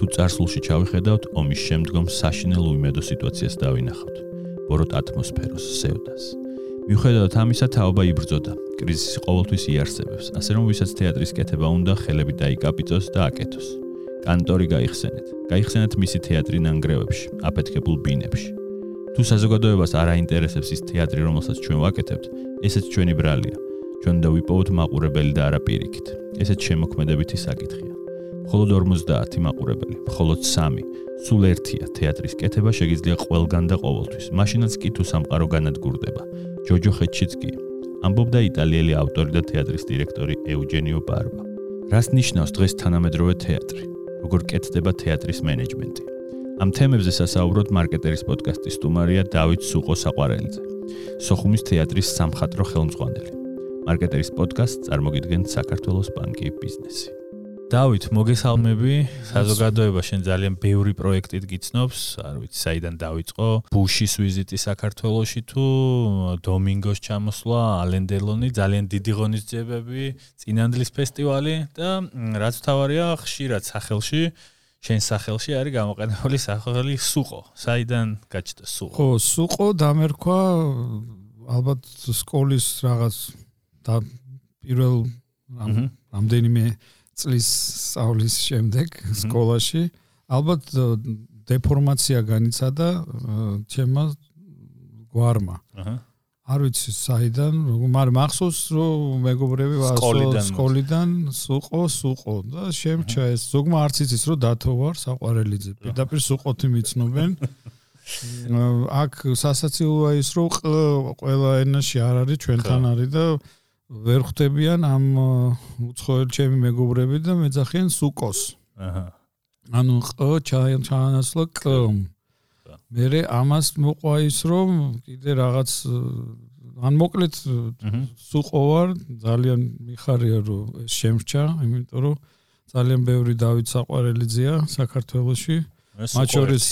თუ წარსულში ჩავიხედავთ ომის შემდგომ საშინელ უიმედო სიტუაციას დავინახავთ. ბოროტ ატმოსფეროს სევდას. მიუხედავად ამისა თაობა იბრძოდა. კრიზისი ყოველთვის იარსებებს. ასე რომ ვისაც თეატრის კეთება უნდა ხელები დაიკაპიტოს და აკეთოს. კანტორი გაიხსენეთ. გაიხსენეთ მისი თეატრი ნანგრევებში აფეთქებულ ბინებში. თუ საზოგადოებას არ აინტერესებს ის თეატრი რომელსაც ჩვენ ვაკეთებთ ესეც ჩვენი ბრალია. ჩვენ და ვიპოვოთ მაყურებელი და არა პირიქით ესეც შემოქმედებითი საკითხია მხოლოდ 50 მაყურებელი, მხოლოდ 3. სულ ერთია თეატრის კეთება შეიძლება ყველგან და ყოველთვის. მაშინაც კი თუ სამყარო განადგურდება. ჯოჯო ხეჩიც კი. ამბობდა იტალიელი ავტორი და თეატრის დირექტორი ეუჯენიო ბარბა. რას ნიშნავს დღეს თანამედროვე თეატრი? როგორ კეთდება თეატრის მენეჯმენტი? ამ თემებზე სასაუბროთ მარკეტერის პოდკასტის სტუმარია დავით სუყო-საყვარელიძე. სოხუმის თეატრის სამხატრო ხელმძღვანელი. მარკეტერის პოდკასტს წარმოგიდგენთ საქართველოს ბანკი ბიზნესი. დავით, მოგესალმები. საზოგადოება შენ ძალიან ბევრი პროექტით გიცნობს, არ ვიცი, საიდან დაიწყო. ბუშის ვიზიტი საქართველოში თუ დომინგოს ჩამოსვლა, ალენდელონი, ძალიან დიდი ღონისძიებები, წინანდლის ფესტივალი და რაც თავარია, ხშირად სახელში შენ სახელში არის გამოყენებული სახელი სუყო. საიდან გაჩნდა სუყო? ხო, სუყო დამერქვა ალბათ სკოლის რაღაც და პირველ რამდენიმე წლის სწავლის შემდეგ სკოლაში ალბათ დეფორმაცია განიცადა ჩემმა გვარმა. აჰა. არ ვიცი საიდან, მაგრამ მახსოვს რომ მეგობრები ვარსო სკოლიდან სუყო სუყო და შემჩა ეს ზოგმა არც იცის რომ დათო ვარ საყვარელიძე. პირდაპირ სუყოთი მიცნობენ. აქ სასაცილოა ის რომ ყველა ენაში არ არის ჩვენთან არის და ვერ ხვდებიან ამ უცხოელ ჩემი მეგობრები და მეძახიან სუკოს. აჰა. ანუ ყ ჩაანაცვლა კ. მე ამას მოყვა ის რომ კიდე რაღაც ან მოკლედ სუყო ვარ ძალიან მიხარია რომ ეს შემრჩა, იმიტომ რომ ძალიან ბევრი დავით საყვარელიძეა საქართველოში. მათ შორის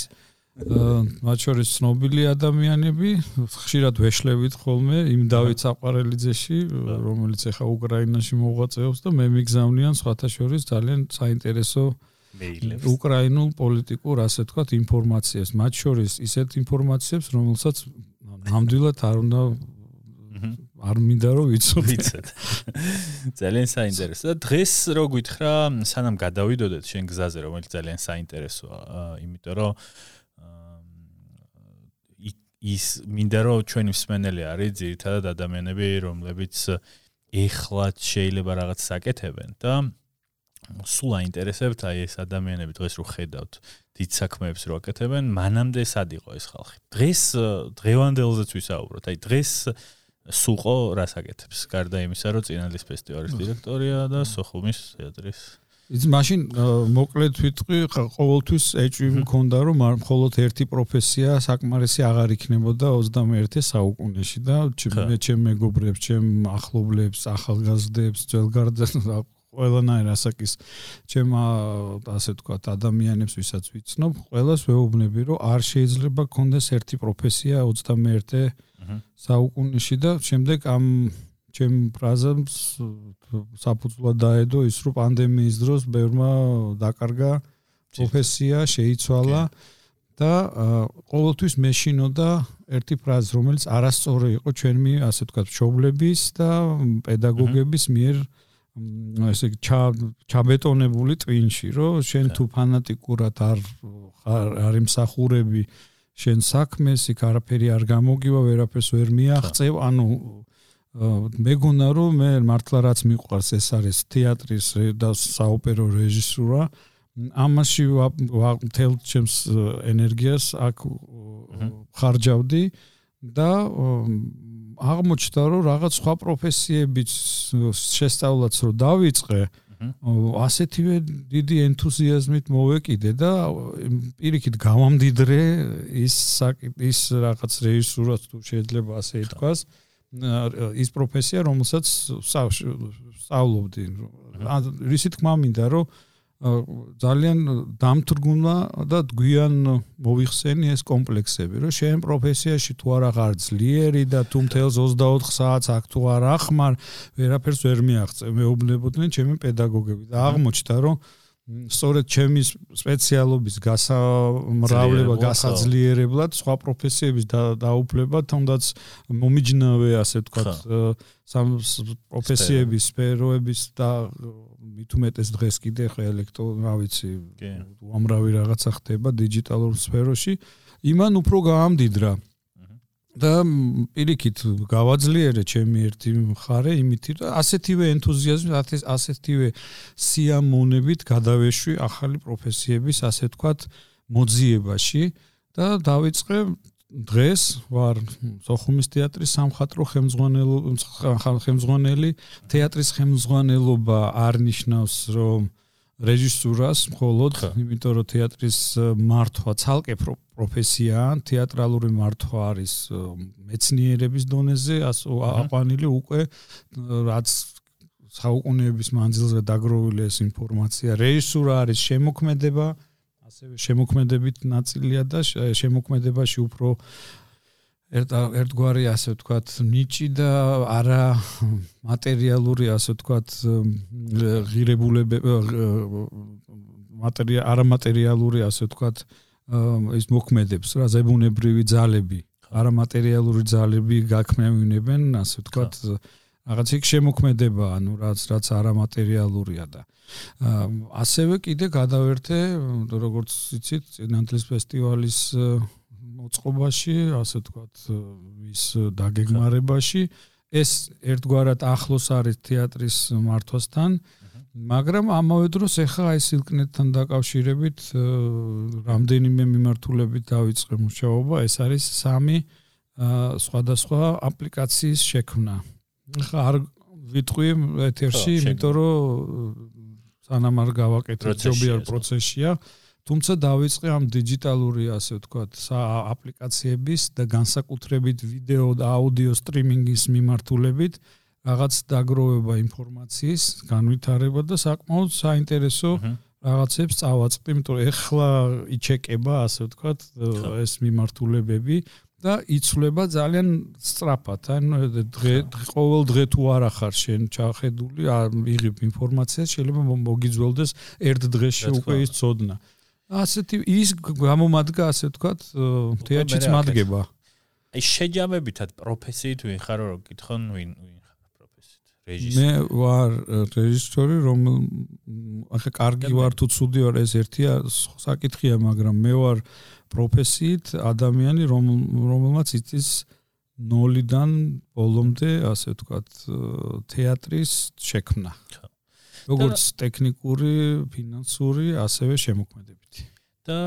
მათ შორის ცნობილი ადამიანები ხშირად ვეშლებით ხოლმე იმ დავით საყარელიძეში რომელიც ახლა უკრაინაში მოღვაწეობს და მე მიგზავნიან სხვათა შორის ძალიან საინტერესო უკრაინულ პოლიტიკურ ასე ვთქვათ ინფორმაციას. მათ შორის ისეთ ინფორმაციებს რომელსაც ნამდვილად არ უნდა არ მინდა რომ ვიცოდეთ ძალიან საინტერესო. და დღეს რო გითხრა სანამ გადავიდოდეთ შენ გზაზე რომელიც ძალიან საინტერესოა იმიტომ რომ ის მინდა რომ ჩვენი მსმენელი არის ძირითადად ადამიანები რომლებიც ეხლა შეიძლება რაღაც საკეთებენ და სულ აინტერესებთ აი ეს ადამიანები დღეს რო ხედავთ დიდ საქმეებს რო აკეთებენ მანამდე სად იყო ეს ხალხი? დღეს დღევანდელზეც ვისაუბროთ. აი დღეს სულყო რას აკეთებს? გარდა იმისა რომ წინალის ფესტივალის დირექტორია და სოხუმის თეატრის ის მაშინ მოკლედ ვიტყვი ყოველთვის ეჭვი მქონდა რომ მხოლოდ ერთი პროფესია საკმარისი აღარ იქნებოდა 21 საუკუნეში და მე ჩემ მეგობრებს, ჩემ ახლობლებს, ახალგაზრდებს, ძველგარდას ყველანაირ ასაკის ჩემ ასე ვთქვათ ადამიანებს ვისაც ვიცნობ, ყველას ვეუბნები რომ არ შეიძლება გქონდეს ერთი პროფესია 21 საუკუნეში და შემდეგ ამ ჩემ ფრაზებს საფუძვლად დაედო ის რომ პანდემიის დროს ბევრმა დაკარგა პროფესია, შეიცვალა და ყოველთვის მეშინოდა ერთი ფრაზა, რომელიც არასწორი იყო ჩვენი, ასე ვთქვათ, მშობლების და პედაგოგების მიერ ესე ჩაბეტონებული ტვინში, რომ შენ თუ ფანატიკურად არ არ იმსახურები შენ საქმეს, იქ არაფერი არ გამოგივა, ვერაფერს ვერ მიაღწევ, ანუ მეგონა რომ მე მართლა რაც მიყვარს ეს არის თეატრის და საოპერო რეჟისურა. ამაში თელ ჩემს ენერგიას აქ ხარჯავდი და აღმოჩნდა რომ რაღაც სხვა პროფესიებიც შესწავლაც რომ დავიწყე ასეთივე დიდი ენთუზიაზმით მოვეკიდე და პირიქით გამამდიდრე ის ის რაღაც რეჟისურაც თუ შეიძლება ასე ითქვას ის პროფესია, რომელსაც სწავლობდი. რისი თქმა მინდა, რომ ძალიან დამთრგუნა და გვიან მოიხსენი ეს კომპლექსები, რომ შენ პროფესიაში თუ არ აღარ ძლიერი და თუ მთელს 24 საათს აქ თუ არ ახმარ, ვერაფერს ვერ მიაღწევ. მეუბნებოდნენ ჩემი პედაგოგები და აღმოჩნდა, რომ სწორედ ჩემი სპეციალობის გასამრავლება, გასაძლიერებლად სხვა პროფესიების დაუფლება, თუნდაც მომიჯნავე, ასე ვთქვათ, სამ პროფესიების სფეროების და მithumetes დღეს კიდე ხო ელექტრო, რა ვიცი, უამრავი რაღაცა ხდება დიჯიტალურ სფეროში, იმან უფრო გაამდიდრა. და პირიქით გავაძლიერე ჩემი ერთი მხარე იმითი და ასეთივე ენთუზიაზმით ასეთივე სიამონებით გადავეშვი ახალი პროფესიების ასე თქვათ მოძიებაში და დავიწყე დღეს ვარ სოხუმის თეატრის სამხატრო ხელმძღვანელი. თეატრის ხელმძღვანელობა არნიშნავს რომ რეჟისურას მხოლოდ იმიტომ რომ თეატრის მართვა ცალკე პროფესიაა თეატრალური მართვა არის მეცნიერების დონეზე აყვანილი უკვე რაც საუკუნეების მანძილზე დაგროვილი ეს ინფორმაცია. რეჟისურა არის შემოქმედება ასევე შემოქმედებით ნაწილია და შემოქმედებაში უფრო ერთ ერთგვარი ასე ვთქვათ ნიჭი და არა მატერიალური ასე ვთქვათ ღირებულებები მატერია არა მატერიალური ასე ვთქვათ ის მოქმედებს რა ზებუნებრივი ძალები არა მატერიალური ძალები გაქმნევინებენ ასე ვთქვათ რაღაც იქ შემოქმედება ანუ რაც რაც არა მატერიალურია და ასევე კიდე გადავერთე როგორც იცით ნანტლის ფესტივალის მოწყობაში, ასე ვთქვათ, ის დაგეგმარებაში. ეს ერთგვარად ახლოს არის თეატრის მართვასთან, მაგრამ ამავე დროს ახლა ეს სილკნეტთან დაკავშირებით რამდენიმე მიმართულებით დავიწყე მუშაობა, ეს არის სამი სხვადასხვა აპლიკაციის შექმნა. ახლა არ ვიტყვი ეთერში, იმიტომ რომ სანამ არ გავაკეთებ ჯობია პროცესია. თუმცა დავიწყე ამ დიჯიტალური ასე ვთქვათ აპლიკაციების და განსაკუთრებით ვიდეო და აუდიო სტრიმინგის მიმართულებით რაღაც დაგროვება ინფორმაციის განვითარება და საკმაოდ საინტერესო რაღაცებს წავაწყდი, იმიტომ რომ ეხლა იჩეკება ასე ვთქვათ ეს მიმართულებები და იცვლება ძალიან სწრაფად. ანუ დღე ყოველ დღე თუ არ ახარ შენ ჩახედული, იღებ ინფორმაციას, შეიძლება მოგიძველდეს ერთ დღეში უკვე ის წოდნა. ასეთი ის გამომადგა ასე ვთქვათ თეატრიც მადგება. აი შეჯამებითად პროფესიით ვინ ხარ რომ გითხონ ვინ ვინ ხარ პროფესიით რეჟისორი მე ვარ რეჟისორი რომ ახლა კარგი ვარ თუ ცუდი ვარ ეს ერთია საკითხია მაგრამ მე ვარ პროფესიით ადამიანი რომ რომელმაც იცის ნოლიდან ბოლომდე ასე ვთქვათ თეატრის შექმნა როგორც ტექნიკური, ფინანსური, ასევე შემოქმედებითი. და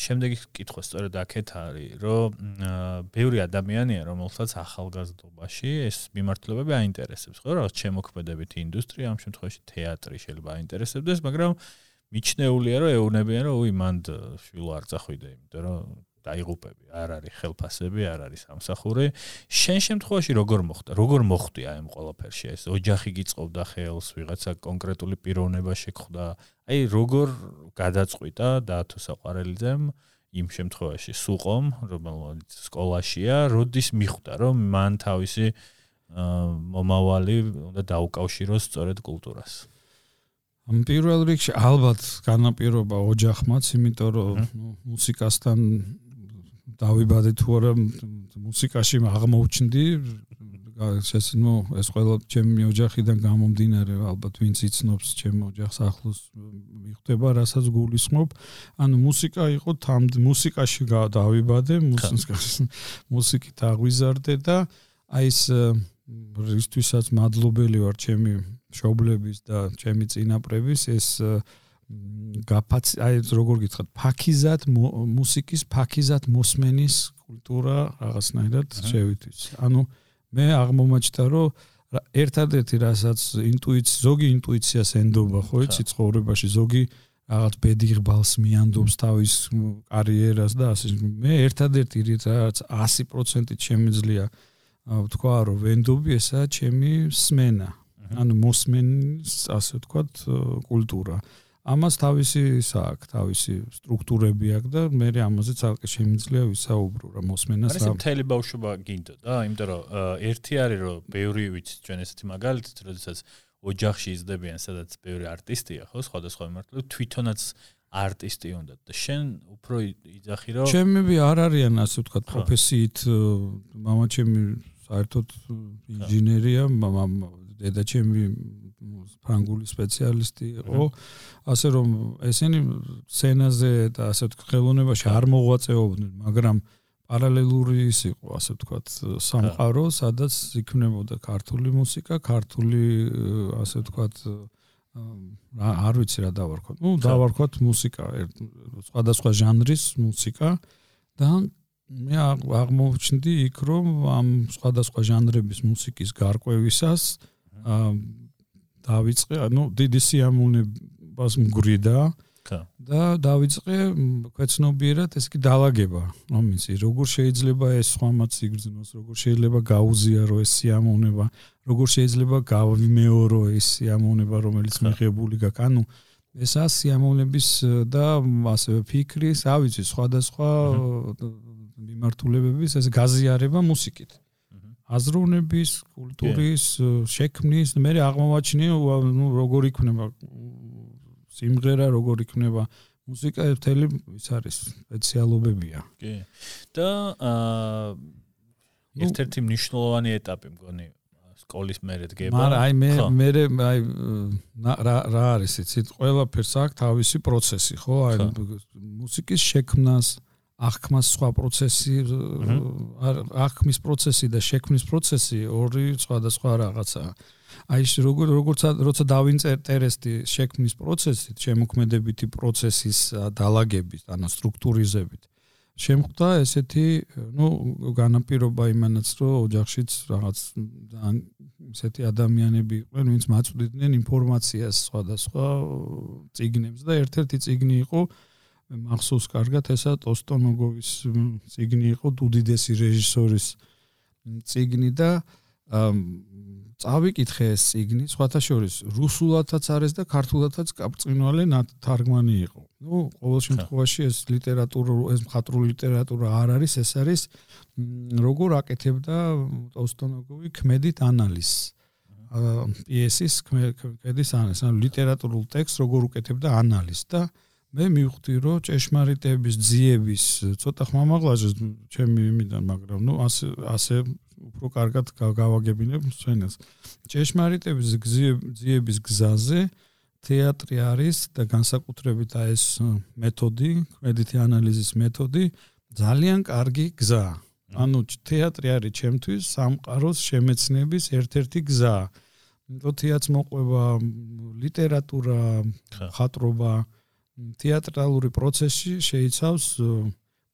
შემდეგი კითხვა სწორედ აქეთ არის, რომ ბევრი ადამიანია, რომელსაც ახალგაზრდობაში ეს მიმართულებები აინტერესებს, ხო, რაღაც შემოქმედებითი ინდუსტრია, ამ შემთხვევაში თეატრი შეიძლება აინტერესებდეს, მაგრამ მიჩნეულია, რომ ეუნებიან, რომ უი მანდ შვილო არ წახვიდე, იმიტომ რომ დაიღუპები, არ არის ხელფასები, არ არის სამსახური. შენ შემთხვევაში როგორ მოხდა? როგორ მოხდი აი ამ ყველაფერში? ეს ოჯახი გიწყობდა ხელს, ვიღაცა კონკრეტული პიროვნება შეგხვდა. აი როგორ გადაწყვიტა დაათო საყარელიძემ იმ შემთხვევაში სუყომ, რომელიც სკოლაშია, როდის მიხვდა, რომ მან თავისი მომავალი უნდა დაუკავშიროს სწორედ კულტურას? ამ პირველ რიგში ალბათ განაპირობა ოჯახმაც, იმიტომ რომ მუსიკასთან დავიბადე თუ არა მუსიკაში აღმოჩნდი. შესაძლო ეს ყველა ჩემი ოჯახიდან გამომდინარე ალბათ ვინც იცნობს ჩემ ოჯახს ახლოს მიხვდება რასაც გულისხმობ. ანუ მუსიკა იყო თამ მუსიკაში დავიბადე მუსიკით აღვიზარდე და აი ეს რისთვისაც მადლობელი ვარ ჩემი შობლების და ჩემი წინაპრების ეს გაფაც აი როგორ გითხრათ? ფაქიზად მუსიკის ფაქიზად მოსმენის კულტურა რაღაცნაირად შევითვიც. ანუ მე აღმომაჩნდა რომ ერთადერთი რასაც ინტუიცი ზოგი ინტუიციას ენდობა ხო იცი ცხოვრებაში ზოგი რაღაც ბედიღბალს მიანდობს თავის კარიერას და ასე მე ერთადერთი რაც 100%-ით შემიძლია ვთქვა რომ ვენდობი ესაა ჩემი სმენა. ანუ მოსმენის ასე ვთქვათ კულტურა ამას თავისი ისა აქვს, თავისი სტრუქტურები აქვს და მე ამაზე ცალკე შემიძლია ვისაუბრო რა მოსმენას რა. ეს მთელი ბავშვობა გინდა და იმიტომ რომ ერთი არის რომ ბევრი ვიცი ჩვენ ესეთი მაგალითით, როდესაც ოჯახში იზრდებიან, სადაც ბევრი არტისტია, ხო, სხვადასხვა მიმართულებით თვითონაც არტისტი უნდა და შენ უფრო იძახი რომ ჩემები არ არიან ასე ვთქვათ პროფესიით მამაჩემი საერთოდ ინჟინერია, დედაჩემი ფრანგული სპეციალისტი იყო. ასე რომ ესენი სცენაზე და ასე ვთქვათ ხელოვნებაში არ მოღვაწეობდნენ მაგრამ პარალელური ის იყო ასე ვთქვათ სამყარო სადაც იქნებოდა ქართული მუსიკა ქართული ასე ვთქვათ არ ვიცი რა დავარქოთ. ნუ დავარქოთ მუსიკა, სხვადასხვა ჟანრის მუსიკა და მე აღმოჩნდი იქ რომ ამ სხვადასხვა ჟანრების მუსიკის გარკვევისას დავიწყე, ანუ დიდი სიამოვნებას მგვრიდა. და დავიწყე ქვეცნობიერად ეს კი დაალაგება მომიცი როგორ შეიძლება ეს სხვამაც იგრძნოს როგორ შეიძლება გაუზიარო ეს სიამოვნება როგორ შეიძლება გავიმეორო ეს სიამოვნება რომელიც მიღებული გაქვს. ანუ ეს ასიამოვნების და ასევე ფიქრის ავიცი სხვადასხვა მიმართულებების ეს გაზიარება მუსიკით აზროვნების კულტურის შექმნის მე აღმოვაჩინე ნუ როგორ იქნება სიმღერა როგორ იქნება მუსიკა ერთელი ის არის სპეციალობებია. კი. და აა ერთ-ერთი მნიშვნელოვანი ეტაპი მგონი სკოლის მერე დგება. მაგრამ აი მე მე აი რა რა არის იცით ყველაფერს აქვს თავისი პროცესი, ხო? აი მუსიკის შექმნას აღქმას სხვა პროცესი აღქმის პროცესი და შექმნის პროცესი ორი სხვადასხვა რაღაცაა. აი ეს როგორ როგორც როცა დავინტერესდი შექმნის პროცესით, შემოქმედებითი პროცესის დაალაგებით, ანუ სტრუქტურიზებით. შემხვდა ესეთი, ну, განაპირობა იმანაც, რომ ოჯახშიც რაღაც ესეთი ადამიანები იყვნენ, ვინც მაწვდიდნენ ინფორმაციას სხვადასხვა ციგნებს და ერთ-ერთი ციგნი იყო მახსოვს კარგად ესა ტოსტონოგოვის ციგნი იყო დუდიდესი რეჟისორის ციგნი და წავიკითხე ეს ციგნი, სხვათა შორის რუსულადაც არის და ქართულადაც კაპწინვალე თარგმანი იყო. ნუ ყოველ შემთხვევაში ეს ლიტერატურა, ეს მხატვრული ლიტერატურა არ არის, ეს არის როგორ აკეთებდა ტოსტონოგოვი ქმედით ანალიზს. პიესის ქმედის ანალიზს, ანუ ლიტერატურულ ტექსტს როგორ უკეთებდა ანალიზს და მე მივხვდი რომ ჭეშმარიტების ძიების ცოტა ხმამაღლაჟე ჩემი იმიდან მაგრამ ნუ ასე ასე უფრო კარგად გავაგებინებ სცენას. ჭეშმარიტების გზიების გზაზე თეატრი არის და განსაკუთრებით აი ეს მეთოდი, კრედიტი ანალიზის მეთოდი ძალიან კარგი გზა. ანუ თეატრი არის ჩემთვის სამყაროს შემეცნების ერთ-ერთი გზა. ნოტიაც მოყვება ლიტერატურა, ხატრობა, თეატრალური პროცესი შეიცავს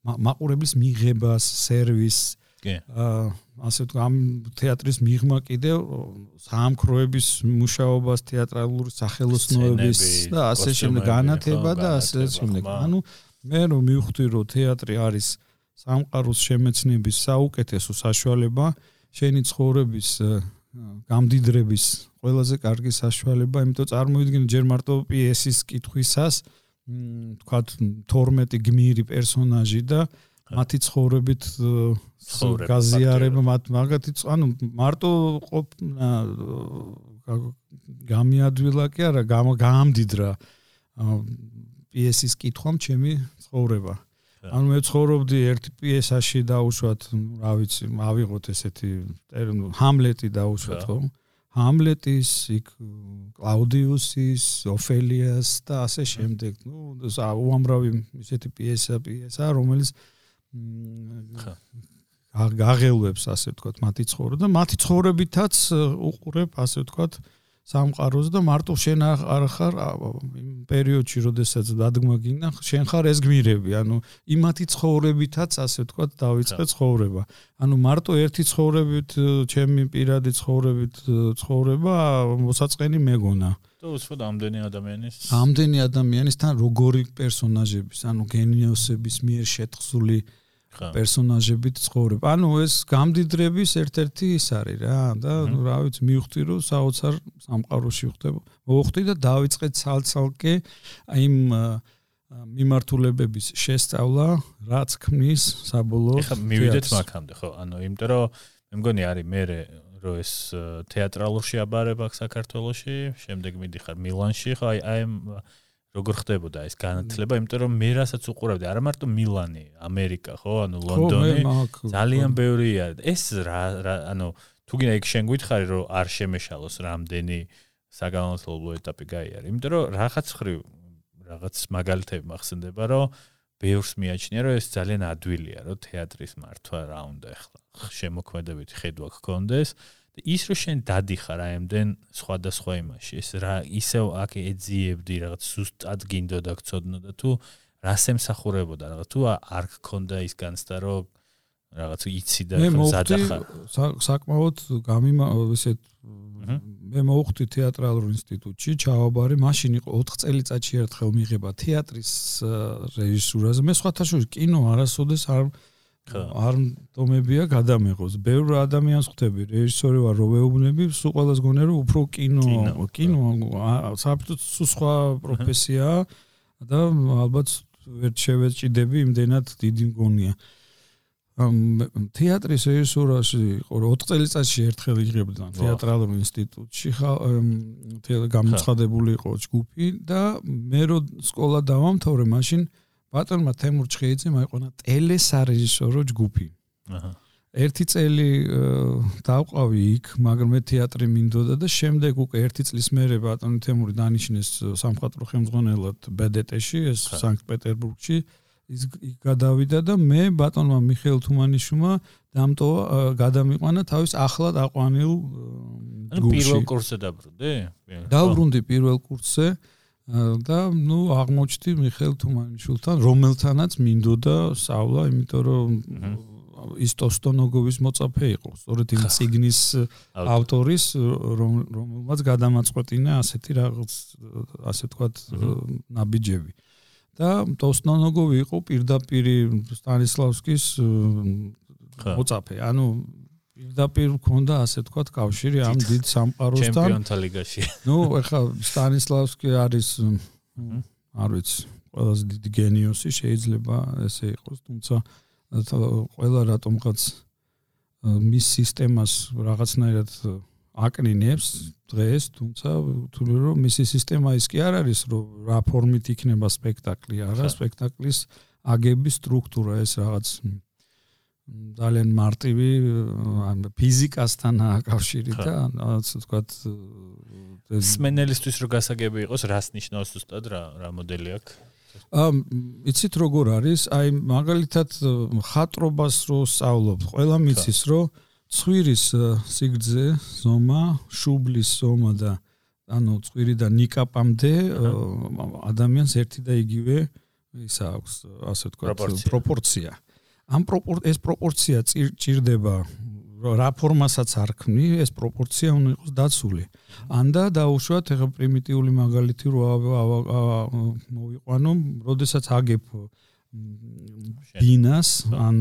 მაყურებლის მიღებას, სერვისს, კი. აა ასე თუ ამ თეატრის მიღმა კიდევ საამქროების მუშაობას, თეატრალური სახელოსნოების და ასე შემდეგ განათება და ასე შემდეგ. ანუ მე რომ მივხვდი რომ თეატრი არის სამყაროს შემეცნების საუკეთესო საშუალება, შენი ცხოვრების გამდიდრების ყველაზე კარგი საშუალება, იმიტომ წარმოვიდგინე ჯერ მარტო პიესის კითხვისას, თქვათ 12 გმირი პერსონაჟი და მათი ცხოვრებით გაზიარება მათ მაგათი ანუ მარტო ყოფ გამიადვილა კი არა გამამდიდრა პიესის კითხვამ ჩემი ცხოვრება. ანუ მე ცხოვრობდი ერთ პიესაში და უშუალოდ რა ვიცი ავიღოთ ესეთი ჰამლეტი და უშუალოდ ხო ჰამლეტის იქ კლაუდიუსის ოფელიას და ასე შემდეგ. ნუ უამრავი ესეთი პიესა პიესა რომელიც გაღელვებს ასე ვთქვათ მათი ცხოვრება და მათი ცხოვრებითაც უყურებ ასე ვთქვათ სამყაროს და მარტო შენ არ ხარ იმ პერიოდში როდესაც დადგმა გინდა შენ ხარ ეს გმირები. ანუ იმათი ცხოვრებითაც ასე ვთქვათ დავიწყე ცხოვრება. ანუ მარტო ერთი ცხოვრებით ჩემი პირადი ცხოვრებით ცხოვრება მოსაწყენი მეგონა. და უშუალოდ ამდენი ადამიანის? ამდენი ადამიანისთან როგორი პერსონაჟების ანუ გენიოსების მიერ შეთხზული პერსონაჟებით ცხოვრებ. ანუ ეს გამდიდრების ერთ-ერთი ის არის რა და რა ვიცი მივხვდი რომ საოცარ სამყაროში ხდება. მოხდი და დავიწყე ცალ-ცალკე იმ მიმართულებების შესწავლა, რაც ქმნის საბოლოო. ეხლა მივიდეთ მაგამდე, ხო? ანუ იმიტომ რომ მე მგონი არის მე რომ ეს თეატრალურ შეაბარება აქვს საქართველოში, შემდეგ მიდიხარ მილანში, ხო აი აი როგორ ხდებოდა ეს განათლება, იმიტომ რომ მე რასაც უყურავდი, არა მარტო მილანი, ამერიკა, ხო, ანუ ლონდონი, ძალიან ბევრია. ეს რა ანუ თუ გინდა იქ შენ გითხარი რომ არ შემეშალოს რამდენი საგანმანათლებლო ეტაპი გაიარე, იმიტომ რომ რაღაც ხრი რაღაც მაგალითები მახსენდება, რომ ბევრს მიაჩნია, რომ ეს ძალიან ადვილია, რომ თეატრის მართვა რა უნდა ახლა შემოქმედებითი ხედვა გქონდეს. ის რო შენ დადიხარ აი ამდენ სხვადასხვა იმაში ეს რა ისევ აქ ეძიებდი რაღაც სუსტად გინდო და გწოდნო და თუ რას ემსახურებოდა რაღაც თუ არ გქონდა ის განცდა რომ რაღაც იცი და ზადახარ. საკმაოდ გამიმა ესეთ მე მოვხვდი თეატრალურ ინსტიტუტში ჩავაბარე მაშინ იყო 4 წელიწადში ერთხელ მიღება თეატრის რეჟისურაზე. მე სხვათა შორის კინო არასოდეს არ არ დომებია გადამეღოს. ბევრ ადამიანს ხვდები, რეჟისორი ვარ, რო ვეუბნები, სულ ყველას გონე რომ უფრო კინო, კინო, საფრთხე სხვა პროფესია და ალბათ ვერ შევეჭიდები იმდენად დიდი მგონია. ამ თეატრის რეჟისურაში იყო 4 წელიწადში ერთხელ იღებდა თეატრალურ ინსტიტუტში ხა გამოცხადებული იყო ჯგუფი და მე რო სკოლა დავამთავრე მაშინ ბატონმა თემურ ჩხეიძემ აიყვანა ტელესარეჟისორო ჯგუფი. აჰა. ერთი წელი დავყავი იქ, მაგრამ მე თეატრი მინდოდა და შემდეგ უკვე ერთი წლის მერე ბატონი თემური დანიშნეს სამხატვრო ხელმძღვანელად ბედეტეში, ეს სანქტ-პეტერბურგში. ის გადავიდა და მე ბატონმა მიხეილ თუმანიშვილმა დამტოვა გადამიყვანა თავის ახლად აყვანილ ჯგუფში. პირველ კურსზე დაბრუნდი? დაბრუნდი პირველ კურსზე. და ნუ აღმოჩნდი მიხელ თუმანიშვილთან, რომელთანაც მინდოდა სწავლა, იმიტომ რომ ის ტოსტონოგოვის მოწაფე იყო, სწორედ იმ ციგნის ავტორის, რომელმაც გადამაწყვეტინა ასეთი რაღაც ასე ვთქვათ ნაბიჯები. და ტოსტონოგოვი იყო პირდაპირ სტანისლავსკის მოწაფე. ანუ პირდაპირ მქონდა ასე თქვა კავშირი ამ დიდ სამყაროსთან ჩემპიონთა ლიგაში. ნუ ეხლა სტანისლავსკი არის არ ვიცი, ყველაზე დიდი გენიოსი შეიძლება ესე იყოს, თუმცა ყველა რატომღაც მის სისტემას რაღაცნაირად აკნინებს დღეს, თუმცა თუნდაც რომ მისი სისტემა ის კი არ არის, რომ რა ფორმით იქნება სპექტაკლი, არა, სპექტაკლის აგების სტრუქტურა ეს რაღაც ძალიან მარტივი ან ფიზიკასთან აკავშირი და ასე ვთქვათ სმენელისთვის რო გასაგები იყოს რას ნიშნავს ზუსტად რა რა მოდელი აქვს? ამ იცით როგორ არის? აი მაგალითად ხატრობას რო სწავლობ ყველა მიცის რო ცხვირის სიგრძე ზომა შუბლის ზომა და ანუ ცხვირიდან ნიკაპამდე ადამიანს ერთი და იგივე ის აქვს ასე ვთქვათ პროპორცია ამ ეს პროპორცია ჭირდება რა ფორმასაც არ ქმნი, ეს პროპორცია უნდა იყოს დაცული. ან და დაუშვათ ეხა პრიმიტიული მაგალითი რო მოვიყვანო, როდესაც აგებ ბინას ან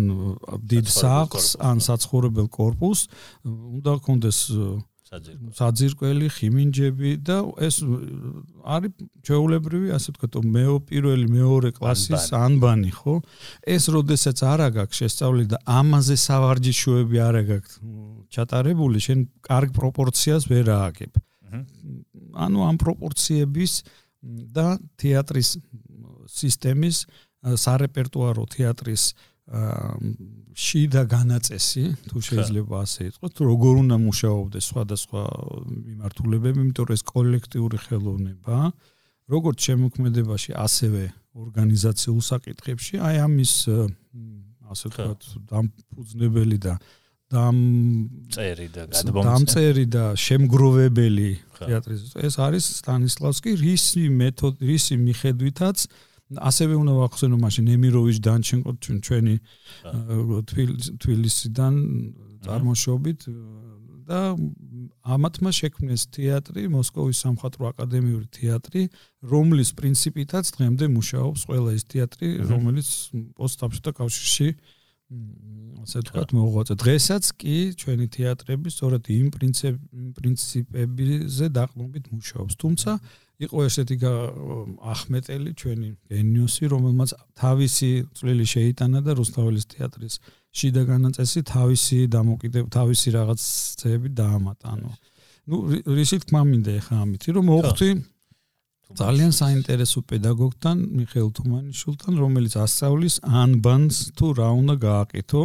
დიდ საყს ან საცხოვრებელ корпуს უნდა გქონდეს საძირკველი, ხიმინჯები და ეს არის ჩეულებრივი, ასე ვთქვათ, მეო პირველი, მეორე კლასის ანბანი, ხო? ეს როდესაც არა გაქვს შესწავლილი და ამაზე სავარჯიშოები არა გაქვს ჩატარებული, შენ კარგ პროპორციას ვერ ააგებ. ანუ ამ პროპორციების და თეატრის სისტემის სარეპერტუარო თეატრის შიდა განაწესი თუ შეიძლება ასე ითქვას თუ როგორ უნდა მუშაობდეს სხვადასხვა მიმართულებები იმიტომ რომ ეს კოლექტიური ხელოვნება როგორც შემოქმედებაში ასევე ორგანიზაციულ საკითხებში აი ამის ასე ვთქვათ დამფუძნებელი და დამ წერი და გადმომწერი დამწერი და შემგროვებელი თეატრის ეს არის სტანისლავსკი რისი მეთოდი რისი მიხედვითაც ასევე უნდა ვახსენო მაშინ ემიროვიჩ დანჩენკო ჩვენი თბილისიდან წარმოშობით და ამათმა შექმნეს თეატრი მოსკოვის სამხატვრო აკადემიური თეატრი რომლის პრინციპითაც დღემდე მუშაობს ყველა ის თეატრი რომელიც პოსტსაბჭოთა კავშირში ასე ვთქვათ, მოღვაწე. დღესაც კი ჩვენი თეატრები სწორედ იმ პრინციპებზე დაყრდნობით მუშაობს. თუმცა იყო ესეთი ახმეტელი ჩვენი გენიოსი, რომელმაც თავისი წვლილი შეიტანა და რუსთაველის თეატრის შიდა განაწესი თავისი დამოკიდებ თავისი რაღაცები დაამატა. ანუ ნუ რისით თქმა მინდა ახლა ამით, რომ მოხდი ძალიან საინტერესო პედაგოგთან მიხეილ თუმანიშვილთან, რომელიც ასწავლის ანბანს თუ რა უნდა გააკეთო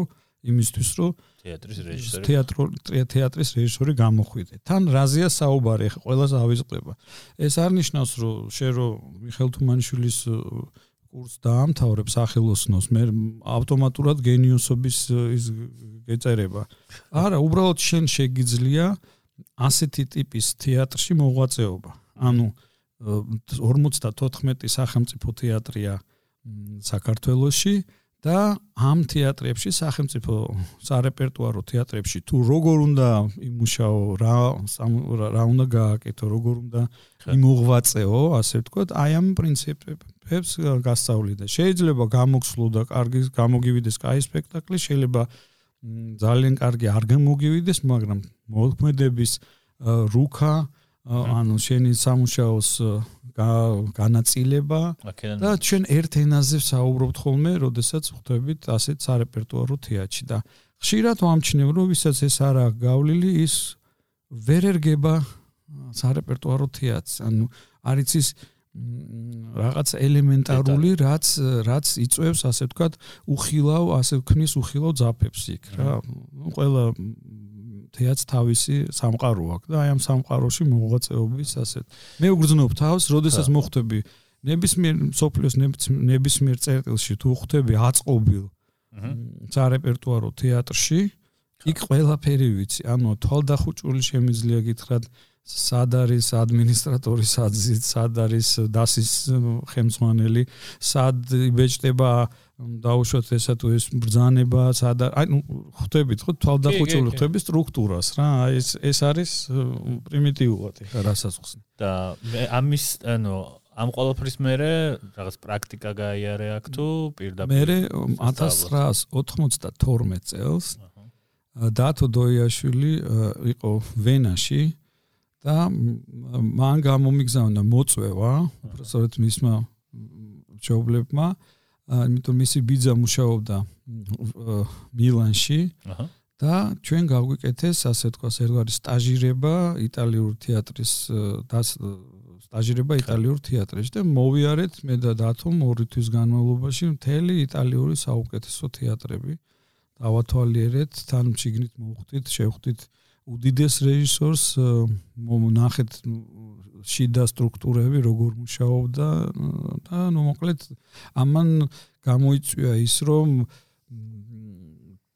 იმისთვის, რომ თეატრის რეჟისორი თეატრო თეატრის რეჟისორი გამოხვიდე. თან რაზია საუბარი, ხა ყველას ავიზყდება. ეს არ ნიშნავს, რომ შენ რო მიხეილ თუმანიშვილის კურს დაამთავრებ სახელოსნოს, მე ავტომატურად გენიოსობის ის გეწერება. არა, უბრალოდ შენ შეგიძლია ასეთი ტიპის თეატრში მოღვაწეობა. ანუ 54 სახელმწიფო თეატრია საქართველოში და ამ თეატრებში სახელმწიფო სარეპერტუარო თეატრებში თუ როგორ უნდა იმუშაო რა რა უნდა გააკეთო როგორ უნდა იმოღვაწეო ასე ვთქვათ აი ამ პრინციპებს გასწავლი და შეიძლება გამოგსვლო და კარგი გამოგივიდეს კაი სპექტაკლი შეიძლება ძალიან კარგი არ გამოგივიდეს მაგრამ მოქმედების რუქა ანუ შენი სამუშაოს განაწილება და ჩვენ ერთ ენაზე საუბრობთ ხოლმე, როდესაც ხვდებით ასეთ სარეპერტუარო თეატრში და ხშირად ვამჩნევ, რომ ვისაც ეს არა გავლილი, ის ვერ ერგება სარეპერტუარო თეატრს. ანუ არის ის რაღაც ელემენტარული, რაც რაც იწევს, ასე ვთქვათ, უხილავ, ასე ვქნის უხილავ ძაფებს იქ რა. ყველა თეაც თავისი სამყარო აქვს და აი ამ სამყაროში მოღვაწეობის ასეთ. მე უგრძნობ თავს, როდესაც მოხვდები ნებისმიერ სოფლიოს ნებისმიერ წერტილში თუ ხვდები აწყობილ სარეპერტუარო თეატრში, იქ ყველაფერი ვიცი. ანუ თვალდახუჭული შემიძლია გითხრათ სად არის ადმინისტრატორი, სად არის დასის ხელმძღვანელი, სად იბეჭდება დაუშვათ ესა თუ ეს ბრძანება სადა აი ნუ ხვდებით ხო თვალდახუჭული ხვდებით სტრუქტურას რა აი ეს ეს არის პრიმიტიულად ხა რასაც ხსნი და ამის ანუ ამ ყოველფრის მერე რაღაც პრაქტიკა გაიარე აქ თუ პირდაპირ მერე 1992 წელს დათო დოიაშვილი იყო ვენაში და მან გამომიგზავნა მოწვევა უბრალოდ მისმა ჩაობლებმა იმიტომ მისი ბიძა მუშაობდა მილანში. აჰა. და ჩვენ გავგვიკეთეს ასე თქვა სერვარი სტაჟირება იტალიურ თეატრის და სტაჟირება იტალიურ თეატრში და მოვიარეთ მე და დათომ ორი თვის განმავლობაში მთელი იტალიური საუკეთესო თეატრები დავათვალიერეთ თან ჩიგნით მოვხვდით შევხვდით უდიდეს რეჟისორს მონახეთ შიდა სტრუქტურები როგორ მუშაობდა და ნუ მოკლედ ამან გამოიწვია ის რომ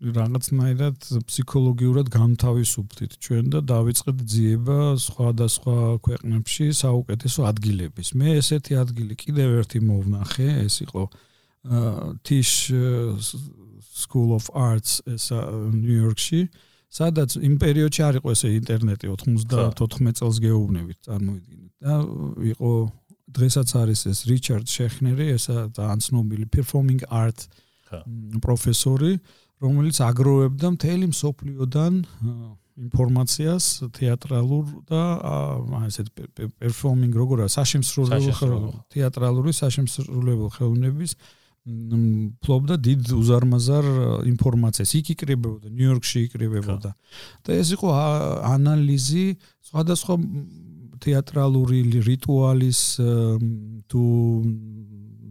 რაღაცნაირად ფსიქოლოგიურად გამთავისუფლდით ჩვენ და დავიწყეთ ძიება სხვადასხვა ქვეყნებში საუკეთესო ადგილების. მე ესეთი ადგილი კიდევ ერთი მოვნახე, ეს იყო Tisch School of Arts ეს ნიუ-იორკში. სადაც იმ პერიოდში არ იყო ესე ინტერნეტი 94 წელს გეუბნებით წარმოიდგინეთ და იყო დღესაც არის ეს რიჩარდ შეხნერი ესა ძალიან ცნობილი performing art პროფესორი რომელიც აგროვებდა მთელი მსოფლიოდან ინფორმაციას თეატრალურ და ასეთ performing როგორა საშემსრულებლო თეატრალური საშემსრულებლო ხელოვნების ფლობდა დიდ უზარმაზარ ინფორმაციას. იქ იკრიბებოდა, ნიუ-იორკში იკრიბებოდა. და ეს იყო ანალიზი სხვადასხვა თეატრალური რიტუალის თუ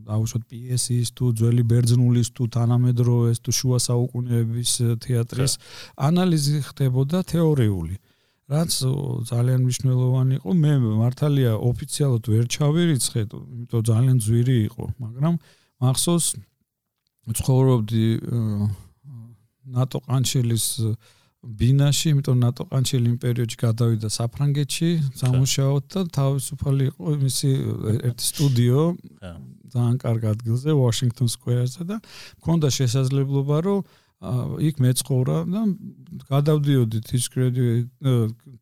აუშვათ პიესის თუ ძველი ბერძნულის თუ თანამედროვეს თუ შუა საუკუნეების თეატრის ანალიზი ხდებოდა თეორიული. რაც ძალიან მნიშვნელოვანი იყო. მე მართალია ოფიციალურად ვერ ჩავირიცხე, იმიტომ ძალიან ძვირი იყო, მაგრამ მახსოვს. ცხოვრობდი ნატო ყანჩელის ბინაში, იმიტომ ნატო ყანჩელი იმ პერიოდში გადავიდა საფრანგეთში, სამუშაოდ და თავისუფალი იყო მისი ერთი სტუდიო ძალიან კარგ ადგილზე, Washington Square-ზე და მქონდა შესაძლებლობა, რომ იქ მეცხოვრა და გადავდიოდი Tisch Graduate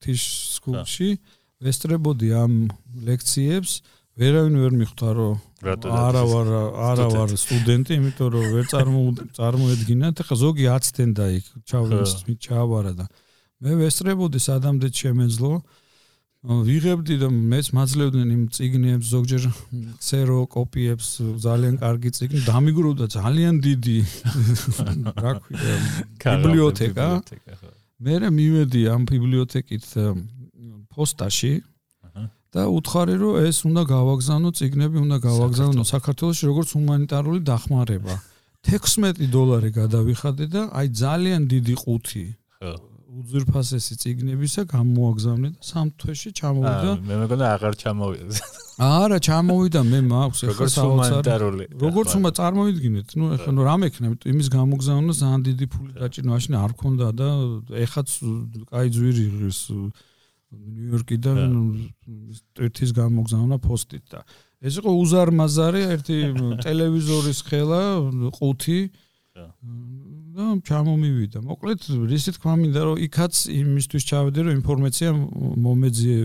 Tisch School-ში, ვესწრებოდი ამ ლექციებს ვერავინ ვერ მიხვდა რომ არა ვარ არა ვარ სტუდენტი, იმიტომ რომ ვერ წარმო წარმოედგინათ, ხა ზოგი 10 თენდა იქ ჩავლის ჩავარა და მე ვესწრებოდი სადამდე შემეძლო. ვიღებდი და მეც მაძლევდნენ იმ ციგნებს ზოგჯერ წერო კოპიებს ძალიან კარგი ციგნი დამიგროვდა ძალიან დიდი რა ქვია ბიბლიოთეკა. მე მივედი ამ ბიბლიოთეკით პოსტაში და უთხარი რომ ეს უნდა გავაგზავნო ციგნები უნდა გავაგზავნო საქართველოს. როგორც ჰუმანიტარული დახმარება. 16 დოლარი გადავიხადე და აი ძალიან დიდი ყუთი უძირფასესი ციგნებისა გამოაგზავნე და სამ თვეში ჩამოვიდა მე მეგონა აღარ ჩამოვიდა. არა ჩამოვიდა მე მაქვს ახლა საოცარი. როგორც უნდა წარმოვიდგინეთ ნუ ახლა ნუ რამ ექნება? იმის გამოგზავნა ძალიან დიდი ფული დაჭირნა მაშინ არ ქონდა და ეხაც კაი ძვირი ღირს ნიუ-იორკიდან ერთის გამოგზავნა პოსტით და ეს იყო უზარმაზარი ერთი ტელევიზორის ხელა ყუთი და ჩამომივიდა. მოკლედ, რისი თქმა მინდა, რომ იქაც იმისთვის ჩავედი, რომ ინფორმაცია მომეძიე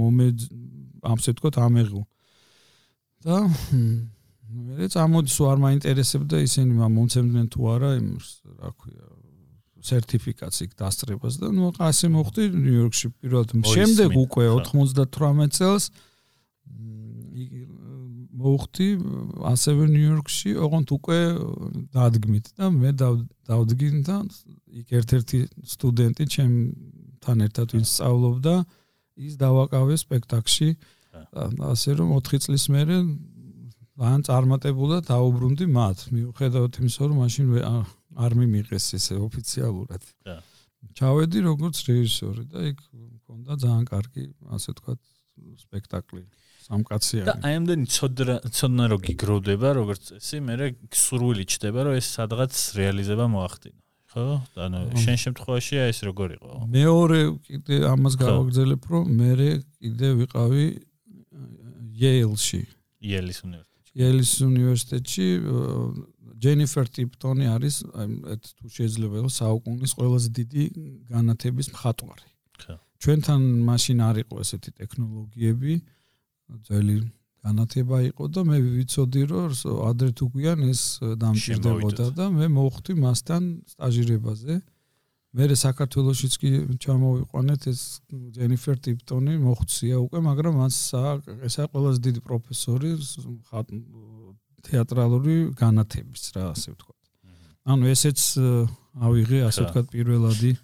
მომედ ამსე თქო ამეღო. და მე წამოდი სულ არ მაინტერესებდა ისინი მომცემდნენ თუ არა იმს, რა ქვია, სერტიფიკაციით დასწრებას და ნუ ასე მოხდი ნიუ-იორკში პირველად. შემდეგ უკვე 98 წელს მოხდი ასევე ნიუ-იორკში, ოღონდ უკვე დადგმით და მე დავდგინ და იქ ერთ-ერთი სტუდენტი ჩემთან ერთად ვინც სწავლობდა, ის დავაკავე სპექტაკლში. ასე რომ 4 წლის მერე ძალიან წარმატებულად დაუბრუნდი მათ. მიუხედავად იმისა, რომ მაშინ არ მიმიღეს ესე ოფიციალურად. ჩავედი როგორც რეჟისორი და იქ მქონდა ძალიან კარგი, ასე ვთქვათ, სპექტაკლი. სამკაცია. და აი ამდენი ცოდნა ცოდნა რო გიგროვდება, როგორც წესი, მე სურვილი ჩდება, რომ ეს სადღაც რეალიზება მოახდინო. ხო? ანუ შენ შემთხვევაში აი ეს როგორ იყო? მეორე კიდე ამას გავაგზელებ, რომ მე კიდე ვიყავი Yale-ში. Yale-ის უნივერსიტეტში. Yale-ის უნივერსიტეტში ჯენიფერ ტიპტონი არის ეს თუ შეიძლება იყოს საუკუნის ყველაზე დიდი განათების მხატვარი. ჩვენთან მაშინ არ იყო ესეთი ტექნოლოგიები. ძველი განათება იყო და მე ვიცოდი რომ ადრე თუ გვიან ეს დამჭირდებოდა და მე მოვხვდი მასთან სტაჟირებაზე. მე საქართველოსიც კი ჩამოვიყვანეთ ეს ჯენიფერ ტიპტონი მოხცია უკვე, მაგრამ მას ესა ყველაზე დიდი პროფესორი თეატრალური განათების რა ასე ვთქვა. ანუ ესეც ავიღე ასე ვთქვა პირველადი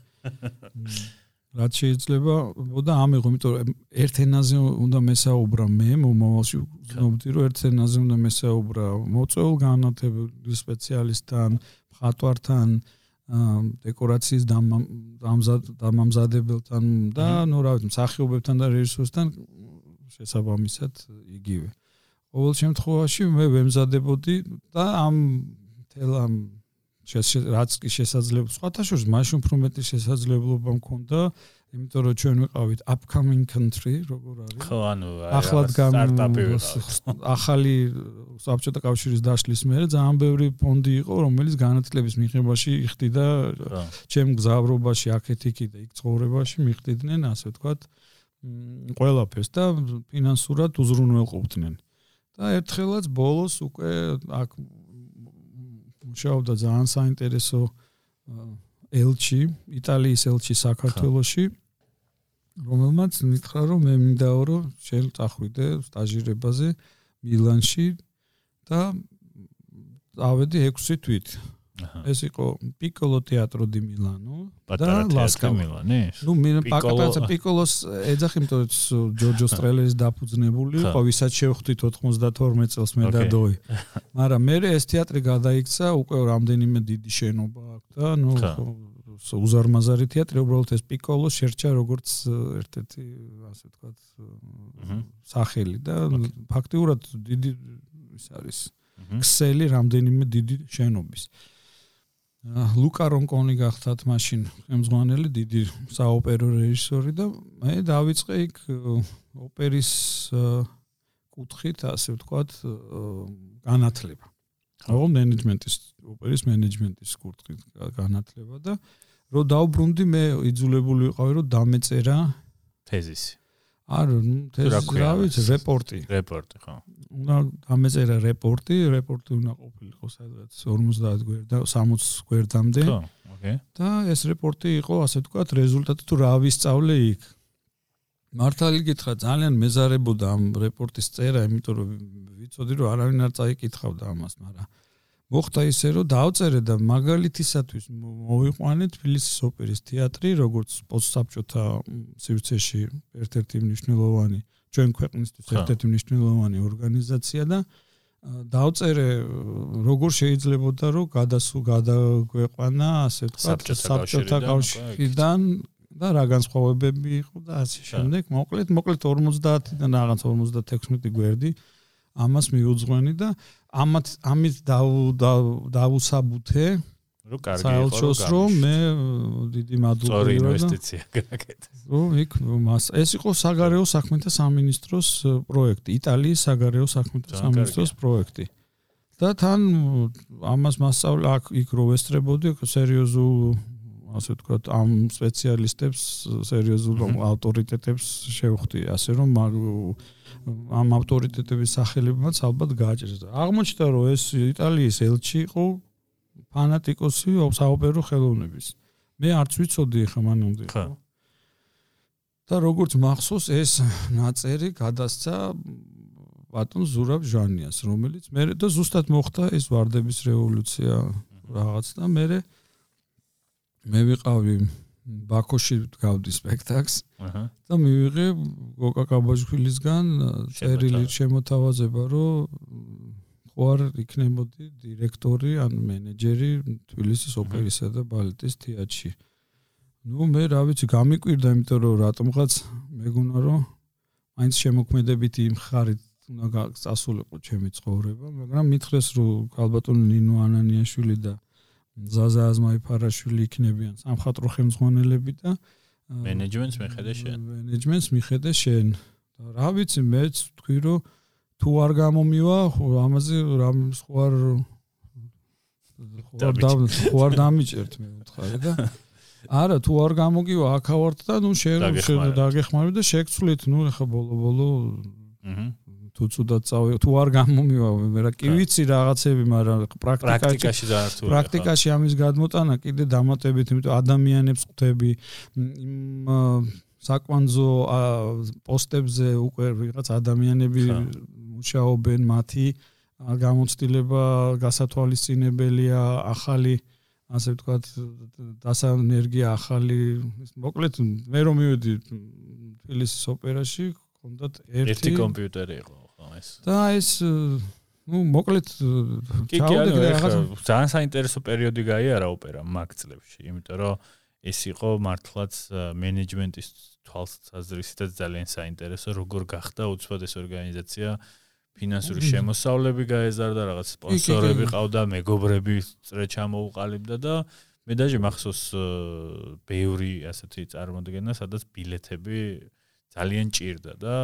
რაც შეიძლება და ამიღო, იმიტომ რომ ერთ ენაზე უნდა მესაუბრა მე მომავალში ვნობდი რომ ერთ ენაზე უნდა მესაუბრა მოწვეულ განათებულ სპეციალისტთან, მხატვართან, დეკორაციის დამამზადებელთან და ნუ რა ვიცი, მსახიობებთან და რეჟისორთან შესაბამისად იგივე. ყოველ შემთხვევაში მე ვემზადებოდი და ამ თელ ამ რაც კი შესაძლებლობა სხვათა შორის მაშინ უფრო მეტი შესაძლებლობა მქონდა იმიტომ რომ ჩვენ ვიყავით upcoming country როგორ არის? ხო ანუ ახლად ახალი საბჭოთა კავშირის დაშლის მერე ძალიან ბევრი ფონდი იყო რომელიც განათლების მიღებაში იხდიდა ჩემ გზავრობაში აქეთ-იქით და იქ ცხოვრებაში მიხდიდნენ ასე ვთქვათ ყველაფერს და ფინანსურად უზრუნველყოფდნენ და ერთხელაც ბოლოს უკვე აქ მუშაობდა ძალიან საინტერესო ელჩი, იტალიის ელჩი საქართველოში, რომელმაც მითხრა, რომ მე მინდაო, რომ შენ წახვიდე სტაჟირებაზე მილანში და ავედი 6 თვით. ეს იყო პიკოლო თეატრო დი მილანო და ლასკა მილანი. ნუ მე პაკატაცა პიკოლოს ეძახი იმიტომ რომ ჯორჯო სტრელერის დაფუძნებული იყო, ვისაც შევხვდით 92 წელს მე და დოი. მაგრამ მე ეს თეატრი გადაიქცა უკვე რამდენიმე დიდი შენობა აქვს და ნუ უზარმაზარი თეატრი უბრალოდ ეს პიკოლო შერჩა როგორც ერთ-ერთი ასე ვთქვათ სახელი და ფაქტიურად დიდი ის არის ქსელი რამდენიმე დიდი შენობის. ლუკა რონკონი გახდათ მაშინ ხემძღვანელი დიდი საოპერო რეჟისორი და მე დავიწყე იქ ოპერის კუთხით ასე ვთქვათ განათლება. აღო მენეჯმენტის ოპერის მენეჯმენტის კუთხით განათლება და რო დაუბრუნდი მე იძულებული ვიყავი რომ დამეწერა თეზისი. არ ეს რა ვიცი რეპორტი. რეპორტი ხო. უნდა ამეწერა რეპორტი რეპორტი უნდა ყოფილიყო სადღაც 50 გვერდა 60 გვერდამდე. ხო ოკეი. და ეს რეპორტი იყო ასე ვთქვათ რეზულტატი თუ რა ვისწავლე იქ. მართალი გითხრა ძალიან მეზარებოდა ამ რეპორტის წერა იმიტომ რომ ვიცოდი რომ არავინ არ წაიკითხავდა ამას მაგრამ მოხდა ისე რომ დაავწერე და მაგალითისათვის მოვიყვანე თბილისის ოპერის თეატრი როგორც პოსტსაბჭოთა სივრცეში ერთ-ერთი მნიშვნელოვანი ჩვენ ქვეყნისთვის ერთ-ერთი მნიშვნელოვანი ორგანიზაცია და დაავწერე როგორ შეიძლებოდა რომ გადასულ გადაგვეყვანა ასე ვთქვათ საბჭოთა კავშირიდან და რა განსხვავებები იყო და ასე შემდეგ. მოკლედ მოკლედ 50-დან რაღაც 56 გვერდი ამას მიუძღვენი და ამათ ამით დავუსაბუთე რო კარგი იყო რომ მე დიდი მადლობა სწორი ინვესტიცია გაკეთე. რო იქ მას ეს იყო საგარეო საქმეთა სამინისტროს პროექტი, იტალიის საგარეო საქმეთა სამინისტროს პროექტი. და თან ამას მასწავლა აქ იქ რო ვესწრებოდი სერიოზულ ასე ვთქვათ ამ სპეციალისტებს სერიოზულ ავტორიტეტებს შევხვდი ასე რომ ამ ავტორიტეტების სახელებმაც ალბათ გააჭირეს. აღმოჩნდა რომ ეს იტალიის ელჩი იყო ფანატიკოსი საოპერო ხელოვნების. მე არც ვიცოდი ხა მანამდე. ხო. და როგორც მახსოვს ეს ნაწერი გადასცა ბატონ ზურაბ ჟანიას, რომელიც მე და ზუსტად მოხდა ეს ვარდების რევოლუცია რაღაც და მე მე ვიყავი ბაქოში გავდი სპექტაკლს. და მივიღე გოკა კაბაჯქვილისგან წერილი შემოთავაზება, რომ ხო არ იქნებოდი დირექტორი ან მენეჯერი თბილისის ოპერისა და ბალეტის თეატრში. ну მე რა ვიცი გამიკვირდა იმიტომ რომ რატომღაც მეგონა რომ აინც შემოქმედებითი მხარით უნდა გასასულიყო ჩემი ცხოვრება მაგრამ მითხრეს რომ ალბატონ ნინო ანანიაშვილი და ზაზა აზმაიფარაშვილი იქნებიან სამხატრო ხელმძღვანელები და მენეჯმენტს მიხედე შენ. მენეჯმენტს მიხედე შენ. და რა ვიცი მეც თქვი რომ თუ არ გამომივა ამაზე რამ სხვა ხო არ დამიჭერთ მე ვთქარი და არა თუ არ გამოგივა აქავართ და ნუ შენ დაგეხმარი და შეგცვლით ნუ ეხა ბოლო ბოლო აჰა თუ ცუდად წავი თუ არ გამომივა მე რა კი ვიცი რაღაცები მაგრამ პრაქტიკაში დაართული პრაქტიკაში ამის გადმოტანა კიდე დამატებით იმიტომ ადამიანებს ხვდები იმ საკვანძო პოსტებზე უკვე ვიღაც ადამიანები მუშაობენ მათი გამოცდილება გასათვალისწინებელია ახალი ასე ვთქვათ დასაენერგია ახალი მოკლედ მე რომ მივედი თბილისის ოპერაში კონდათ ერთი კომპიუტერი იყო ეს. და ეს ну მოკლედ ჩაუდე რაღაც ძალიან საინტერესო პერიოდი გაიარა ოპერა მაგ წლებში, იმიტომ რომ ეს იყო მართლაც მენეჯმენტის თვალსაზრისითაც ძალიან საინტერესო, როგორ გახდა უცბად ეს ორგანიზაცია ფინანსური შემოსავლები გაეზარდა, რაღაც სპონსორები ყავდა, მეგობრები წრე ჩამოუყალიბდა და მე დაჟე მახსოვს ბევრი ასეთი წარმოდგენა, სადაც ბილეთები ძალიან ჭირდა და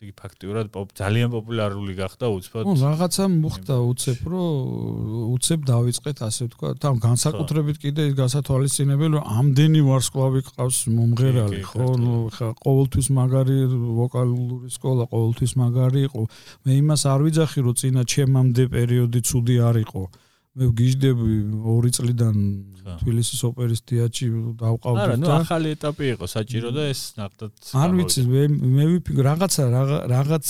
ესე იგი ფაქტიურად ძალიან პოპულარული გახდა უცბად. ნუ რაღაცა მოხდა უცებ, რომ უცებ დავიწყეთ ასე თქვა, თან განსაკუთრებით კიდე გასათვალისწინებელი, რომ ამდენი ვარსკვლავი ყავს მომღერალი, ხო? ნუ ხა ყოველთვის მაგარი ვოკალური სკოლა, ყოველთვის მაგარი იყო. მე იმას არ ვიძახი, რომ წინა ჩემამდე პერიოდი ცუდი არ იყო. მე გიждები 2 წლიდან თბილისის ოპერის თეატრში დავყავდი და არა, ნუ ახალი ეტაპი იყო საჭირო და ეს ნახდათ არ ვიცი მე მე ვიფიქრე რაღაცა რაღაც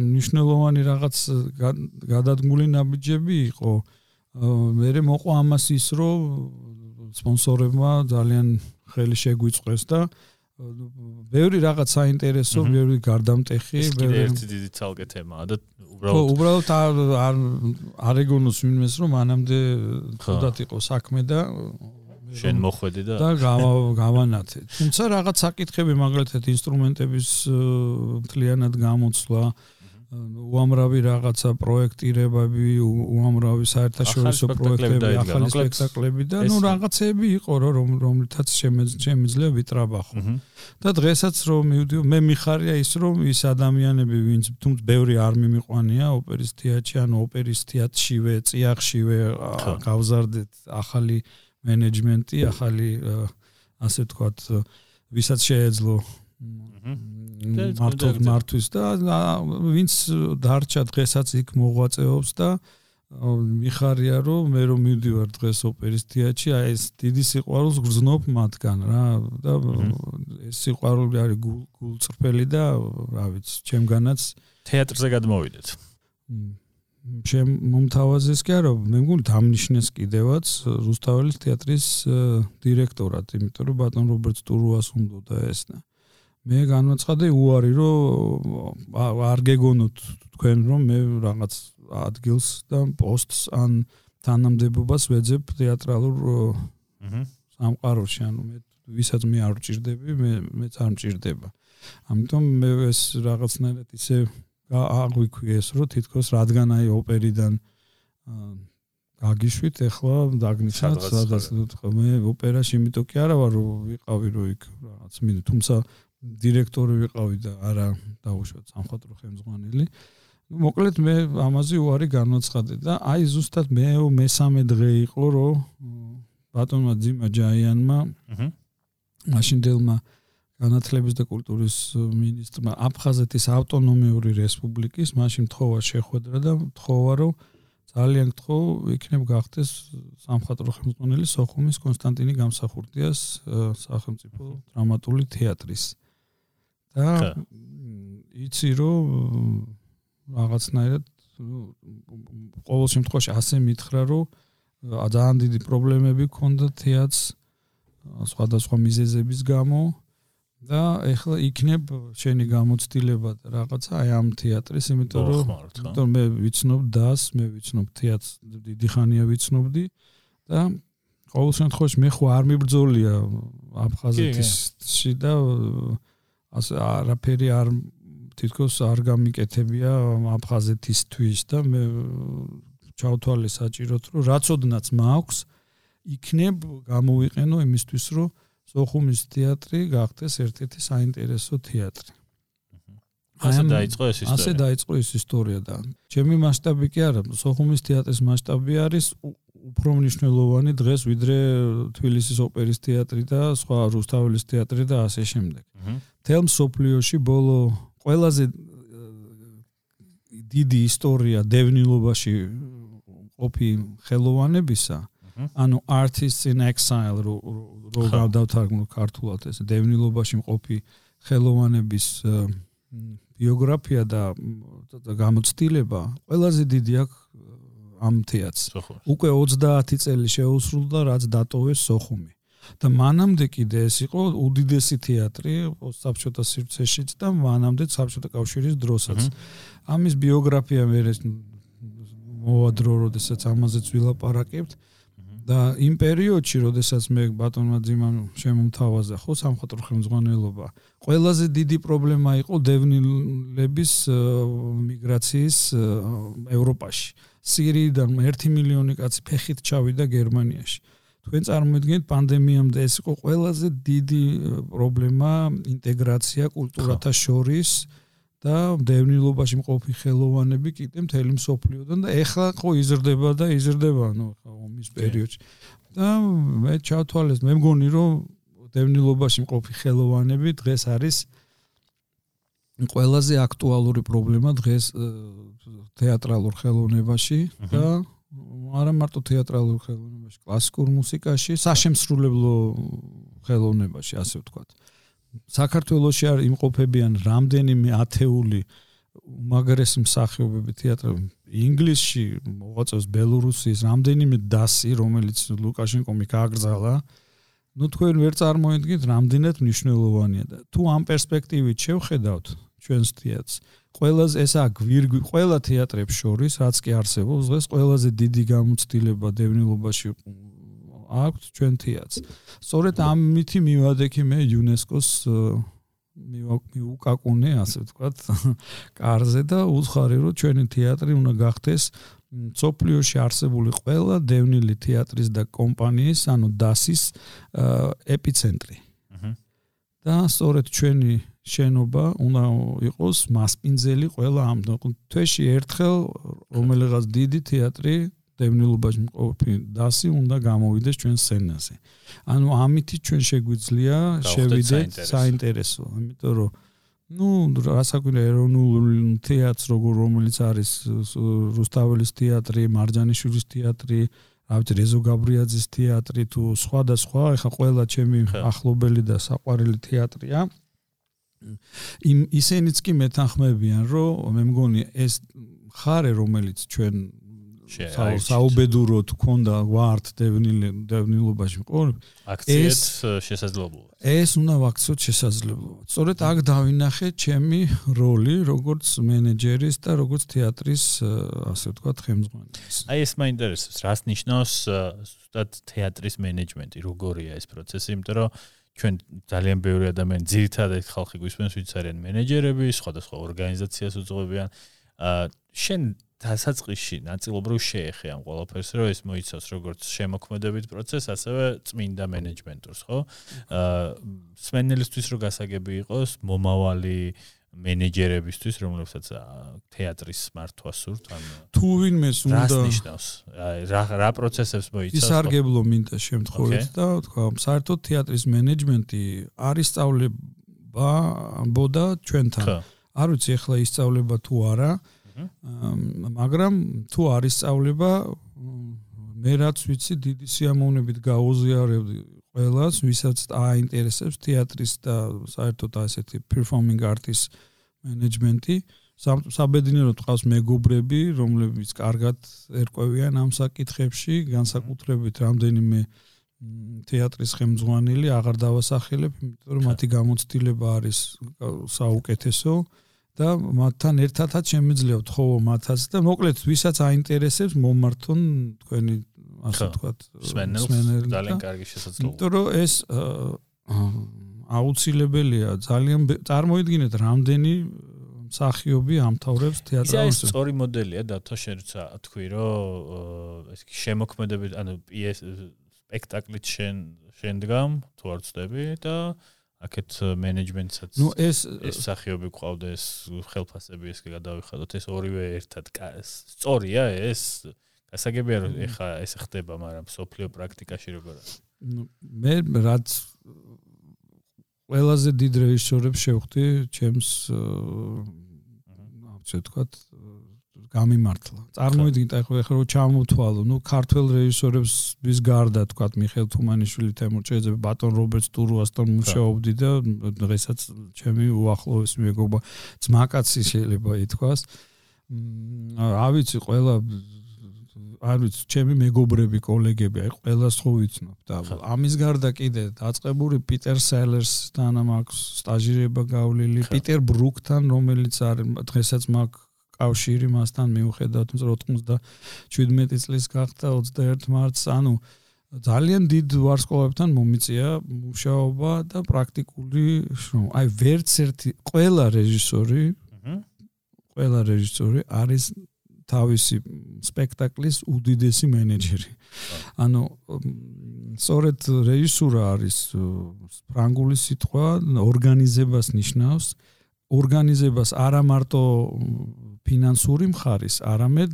მნიშვნელოვანი რაღაც გადადგმული ნაბიჯები იყო. მე მოყვა ამას ის რომ სპონსორებმა ძალიან ხელი შეგვიწყვეს და ბევრი რაღაც საინტერესო, ბევრი გარდამტეხი, ბევრი ერთი დიდი ცალკე თემაა და უბრალოდ უბრალოდ არ არ ეგონოს ვინმეს რომ მანამდე ხოდათ იყო საქმე და შენ მოხვედი და და გავანათე. თუმცა რაღაც საკითხები მაგალითად ინსტრუმენტების მთლიანად გამოცვლა უამრავი რაღაცა პროექტირებები, უამრავი საერთაშორისო პროექტები, ახალი სპექტაკლები და ნუ რაღაცები იყო რომ რომლითაც შემეძლია ვიტრაბახო. და დღესაც რომ მივიდი მე მიხარია ის რომ ის ადამიანები ვინც თუმცა ბევრი არ მიმიყვანია ოპერის თეატრში ან ოპერის თეატრშივე, წიაღშივე გავზარდეთ ახალი მენეჯმენტი, ახალი ასე ვთქვათ, ვისაც შეეძლო მართოდ მართვის და ვინც დარჩა დღესაც იქ მოღვაწეობს და მიხარია რომ მე რომ მივდივარ დღეს ოპერის თეატრში აი ეს დიდი სიყვარულს გრძნობ მათგან რა და ეს სიყვარული არის გულწრფელი და რა ვიცი ჩემგანაც თეატრზე გადმოვიდეთ. ჩემ მომთავაზეს კი არა მე მგონი დამნიშნეს კიდევაც რუსთაველის თეატრის დირექტორად იმიტომ რომ ბატონ რობერტ სტურუას უნდა და ეს და მე განვაცხადე უარი რომ არ გეგონოთ თქვენ რომ მე რაღაც ადგილს და პოსტს ან თანამდებობას ვეძებ თეატრალურ სამყაროში. ანუ მე ვისაც მე არ ვჭirdები მე მეც არ მჭirdება ამიტომ მე ეს რაღაცნაირად ისე აღვიქვი ეს რომ თითქოს რადგან აი ოპერიდან გაგიშვით ახლა დაგნიშნათ სადაც მე ოპერაში იმიტომ კი არა ვარ რომ ვიყავი რომ იქ რაღაც მინდა თუმცა დირექტორი ვიყავი და არა დაუშვათ სამხატვრო ხელმძღვანელი. ну მოკლედ მე ამაზე უარი განვაცხადე და აი ზუსტად მე მესამე დღე იყო რომ ბატონმა ძიმა ჯაიანმა აჰა. მაშინდელმა განათლების და კულტურის მინისტრმა აფხაზეთის ავტონომიური რესპუბლიკის მაშინ თხოვა შეხვედრა და თხოვა რომ ძალიან გთხოვ იქნებ გახდეს სამხატვრო ხელმძღვანელი სოხუმის კონსტანტინე გამსახურდიას სახელმწიფო დრამატული თეატრის და იცი რომ რაღაცნაირად ყოველ შემთხვევაში ასე მითხრა რომ ძალიან დიდი პრობლემები ქონდა თეატრს სხვადასხვა მიზეზების გამო. და ეხლა იქნებ შენი გამოცდილება და რაღაცა აი ამ თეატრის, იმიტომ რომ იმიტომ მე ვიცნობ დას, მე ვიცნობ თეატრს, დიდი ხანია ვიცნობდი. და ყოველ შემთხვევაში მე ხო არ მიბრძოლია აფხაზეთში და ასე არაფერი არ თითქოს არ გამიკეთებია აფხაზეთისთვის და მე ჩავთვალე საჭიროთ რომ რაცოდნაც მაქვს იქნებ გამოვიყენო იმისთვის რომ სოხუმის თეატრი გახდეს ერთ-ერთი საინტერესო თეატრი. ასე დაიწყო ეს ისტორია. ასე დაიწყო ეს ისტორია და ჩემი მასშტაბი კი არა, სოხუმის თეატრის მასშტაბი არის უფრო მნიშვნელოვანი დღეს ვიდრე თბილისის ოპერის თეატრი და სხვა რუსთაველის თეატრი და ასე შემდეგ. თელმ სოფლიოში ბოლო ყველაზე დიდი ისტორია დევნილობაში ყოფი ხელოვანებისა ანუ artists in exile რო რო გავდავთარგმნო ქართულად ეს დევნილობაში მყოფი ხელოვანების ბიოგრაფია და გამოცდილება ყველაზე დიდი აქვს ამ თეატრს. უკვე 30 წელი შეუსრულდა რაც დატოვეს სოხუმი. და მანამდე კიდე ეს იყო უდიდესი თეატრი საბჭოთა სივრცეშიც და მანამდე საბჭოთა კავშირის დროსაც. ამის ბიოგრაფია მე ეს მოვადრო, როდესაც ამაზეც ვილაპარაკებთ. და იმ პერიოდში, როდესაც მე ბატონმა ძიმამ შემომთავაზა ხო სამხატვრო ხელმძღვანელობა, ყველაზე დიდი პრობლემა იყო დევნილების მიგრაციის ევროპაში. სირიიდან 1 მილიონი კაცი ფეხით ჩავიდა გერმანიაში. თქვენ წარმოიდგინეთ პანდემიამდე ეს იყო ყველაზე დიდი პრობლემა ინტეგრაცია კულტურათა შორის. და დევნილობაში მყოფი ხელოვანები კიდე მთელი მსოფლიოდან და ეხლა ხო იზრდება და იზრდება ნუ ხა ომის პერიოდში. და მე ჩავთვალეს მე მგონი რომ დევნილობაში მყოფი ხელოვანები დღეს არის ყველაზე აქტუალური პრობლემა დღეს თეატრალურ ხელოვნებაში და არა მარტო თეატრალურ ხელოვნებაში კლასიკურ მუსიკაში საშემსრულებლო ხელოვნებაში ასე ვთქვათ. საქართველოსი არ იმყოფებიან რამდენიმე ათეული უმაგრესი მსახიობები თეატრში ინგლისში მოღვაწეობს ბელორუსიის რამდენიმე დასი რომელიც ლუკაშენკო მიკაგრძალა ну თქვენ ვერ წარმოედგინეთ რამდენად მნიშვნელოვანია და თუ ამ პერსპექტივით შევხედავთ ჩვენს თეატრს ყველაზე ესა გვირგვი ყველა თეატრებს შორის რაც კი არსებობს დღეს ყველაზე დიდი გამოცდილება დევნილობაში აქვს ჩვენ თეატრს. სწორედ ამითი მივადექი მე იუნესკოს მიუკაკუნე, ასე ვთქვათ, კარზე და უცხარი რომ ჩვენი თეატრი უნდა გახდეს სოფლიოში არსებული ყველა დევნილი თეატრის და კომპანიის, ანუ დასის ეპიცენტრი. და სწორედ ჩვენი შენობა უნდა იყოს მასპინძელი ყველა ამ თვეში ერთხელ რომელიღაც დიდი თეატრი დევნილობაში მყოფი დასი უნდა გამოვიდეს ჩვენ სცენაზე. ანუ ამითი ჩვენ შეგვიძლია შევიდეთ საინტერესო, იმიტომ რომ ну, რასაკვირია ეროვნულ თეატრს როგორ რომელიც არის რუსთაველის თეატრი, მარჯანიშვილის თეატრი, რა ვიცი, რეზო გაბრიაძის თეატრი თუ სხვადასხვა, ეხა ყველა ჩემი ახლობელი და საყვარელი თეატრია. აა იმ ისენიც კი მეთანხმებიან, რომ მე მგონი ეს ხარე რომელიც ჩვენ საუბედუროდ ქონდა ვართ დევნილ დევნილობაში ყოლ აქციეთ შესაძლებლობა. ეს უნდა ვაქციოთ შესაძლებლობა. სწორედ აქ დავინახე ჩემი როლი როგორც მენეჯერის და როგორც თეატრის ასე ვთქვათ ხელმძღვანელის აი ეს მაინტერესებს. რას ნიშნავს ზუსტად თეატრის მენეჯმენტი როგორია ეს პროცესი იმიტომ რომ ჩვენ ძალიან ბევრი ადამიანი ძირითადად ხალხი გვისმენს ვიც არიან მენეჯერები სხვადასხვა ორგანიზაციას უძღვებიან შენ დასაწყისში ნაწილობრივ შეეხე ამ ყველაფერს, რომ ეს მოიცავს როგორც შემოქმედებით პროცესს, ასევე წმინდა მენეჯმენტურს, ხო? აა სმენელისთვის რო გასაგები იყოს, მომავალი მენეჯერებისთვის, რომლებსაც თეატრის მართვა სურთ, ან თუ ვინმეს უნდა რას ნიშნავს? რა რა პროცესებს მოიცავს? ისარგებლო მინდა შემთხვევით და თქვა, საერთოდ თეატრის მენეჯმენტი არის სწავლება ბოდა ჩვენთან. არ ვიცი ახლა ისწავლება თუ არა. აა მაგრამ თუ არის სწავლება მე რაც ვიცი დიდი სიამოვნებით გაუზიარებდი ყველას ვისაც აინტერესებს თეატრის და საერთოდ ასეთი performing arts management-ი საბედნიეროდ ყავს მეგობრები რომლებიც კარგად ერკვევიან ამ საკითხებში განსაკუთრებით რამდენიმე თეატრის ხელმძღვანელი აღარ დავასახელებ იმიტომ რომ მათი გამოცდილება არის საუკეთესო და მათთან ერთადაც შემიძლია ვთხოვო მათაც და მოკლედ ვისაც აინტერესებს მომართონ თქვენი ასე ვთქვათ სმენელს ძალიან კარგი შესაძლებლობა. იმიტომ რომ ეს აუცილებელია ძალიან წარმოიდგინეთ რამდენი მსახიობი ამთავრებს თეატრალს. ეს სწორი მოდელია და თო შეერცა თქვი რომ ეს შემოქმედებით ანუ პიეს სპექტაკლით შენ შენდგამ თუ არ ვწდები და აქეთ მენეჯმენტსაც ნუ ეს ეს სახიობი ყავდა ეს ხელფასები ეს გადავიხადოთ ეს ორივე ერთად სწორია ეს გასაგებია რომ ეხა ეს ხდება მაგრამ სოფლიო პრაქტიკაში როგორ არის ნუ მე რაც ყველაზე დიდ რეჟისორებს შევხვდი ჩემს ასე ვთქვათ გამიმართლა. წარმოიდგინეთ ახლა ახლა რომ ჩამოთვალო, ნუ ქართველ რეჟისორებს ვის გარდა თქვა მიხეილ თუმანიშვილი, თემურ ჭეძები, ბატონ რობერტს ტურუასთან მუშაობდი და დღესაც ჩემი უახლოესი მეგობა ძმაკაცი შეიძლება ითქვას. აა ვიცი, ყველა არ ვიცი, ჩემი მეგობრები, კოლეგები, აი ყველას ხო ვიცნობ და ამის გარდა კიდე დაწყებული პიტერ სელერსთან მაქვს სტაჟირება გავლილი, პიტერ ბრუკთან, რომელიც არის დღესაც მაქვს კავშირი მასთან მიუხედავად რომ 97 წლის გახდა 21 მარტს ანუ ძალიან დიდ ვარსკვლავებთან მომიწია მუშაობა და პრაქტიკული აი ვერც ერთი ყველა რეჟისორი ყველა რეჟისორი არის თავისი სპექტაკლის უდიდესი მენეჯერი. ანუ სწორედ რეჟისურა არის ფრანგული სიტყვა, ორგანიზებას ნიშნავს. ორგანიზებას არა მარტო ფინანსური მხარის, არამედ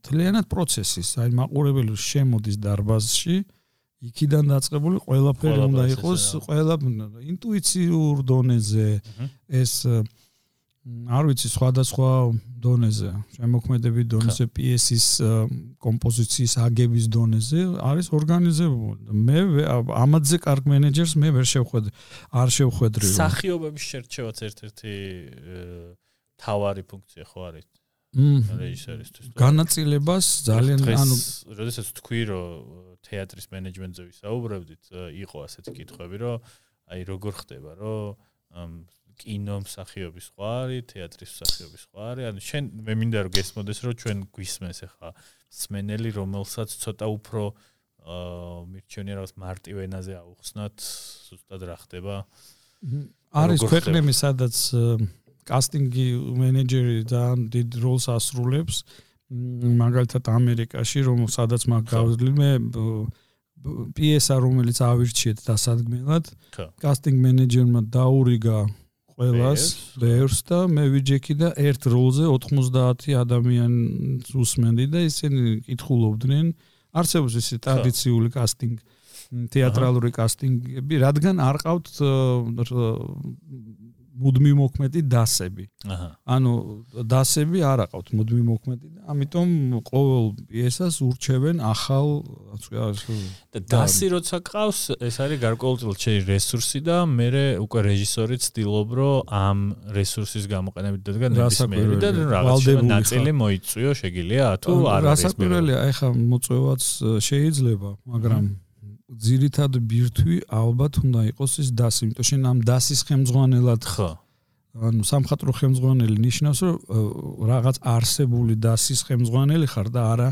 მთლიანად პროცესის, აი მაყურებელი შემოდის დარბაზში, იქიდან დაწყებული ყველაფერი უნდა იყოს ყველა ინტუიციურ დონეზე ეს არ ვიცი სხვადასხვა დონეზე, შემოქმედების დონეზე, პიესის კომპოზიციის აგების დონეზე არის ორგანიზებული. მე ამაზე კარგ მენეჯერს მე ვერ შევხვედრი, არ შევხვედრი. სახიობების შერჩევაც ერთ-ერთი თავარი ფუნქცია ხო არის? რეჟისორისთვის. განაწილებას ძალიან ანუ როდესაც თქვი რომ თეატრის მენეჯმენტზე ვისაუბრებდით, იყო ასეთი კითხვები, რომ აი როგორ ხდება, რომ კინო მსახიობის სხვა არის, თეატრის მსახიობის სხვა არის. ანუ შენ მე მინდა რომ გესმოდეს, რომ ჩვენ გვისმენს ახლა სმენელი, რომელსაც ცოტა უფრო აა მირჩენია რაღაც მარტივ ენაზე აუხსნათ, ზუსტად რა ხდება. არის ქვეყნები, სადაც კასტინგი მენეჯერი და დიდ როლს ასრულებს მაგალითად ამერიკაში რომ სადაც მაგ გავძლი მე პიესა რომელიც ავირჩიეთ დასადგმელად კასტინგ მენეჯერმა დაურიგა ყველას ბევრს და მე ვიჯექი და ერთ როლზე 90 ადამიანს უსმენდი და ისინი კითხულობდნენ არსებობს ეს ტრადიციული კასტინგ თეატრალური კასტინგები რადგან არ ყავთ მუდმივ მოქმედი დასები. აჰა. ანუ დასები არ აყავთ მუდმივ მოქმედი და ამიტომ ყოველ პიესას ურჩევენ ახალ და დასი როცა ყავს, ეს არის გარკვეულწილად შეიძლება რესურსი და მე უკვე რეჟისორი ცდილობ რომ ამ რესურსის გამოყენებით დადგა ნებისმიერი და რაღაცა ნაწილი მოიწვიო შეგიძლია თუ არ არის რასაკვირველია, ეხა მოწვევაც შეიძლება, მაგრამ ძირითად ბირთვი ალბათ უნდა იყოს ის დასი, იმიტომ შენ ამ დასის ხელმძღვანელად ხო. ანუ სამხატრო ხელმძღვანელი ნიშნავს, რომ რაღაც არსებული დასის ხელმძღვანელი ხარ და არა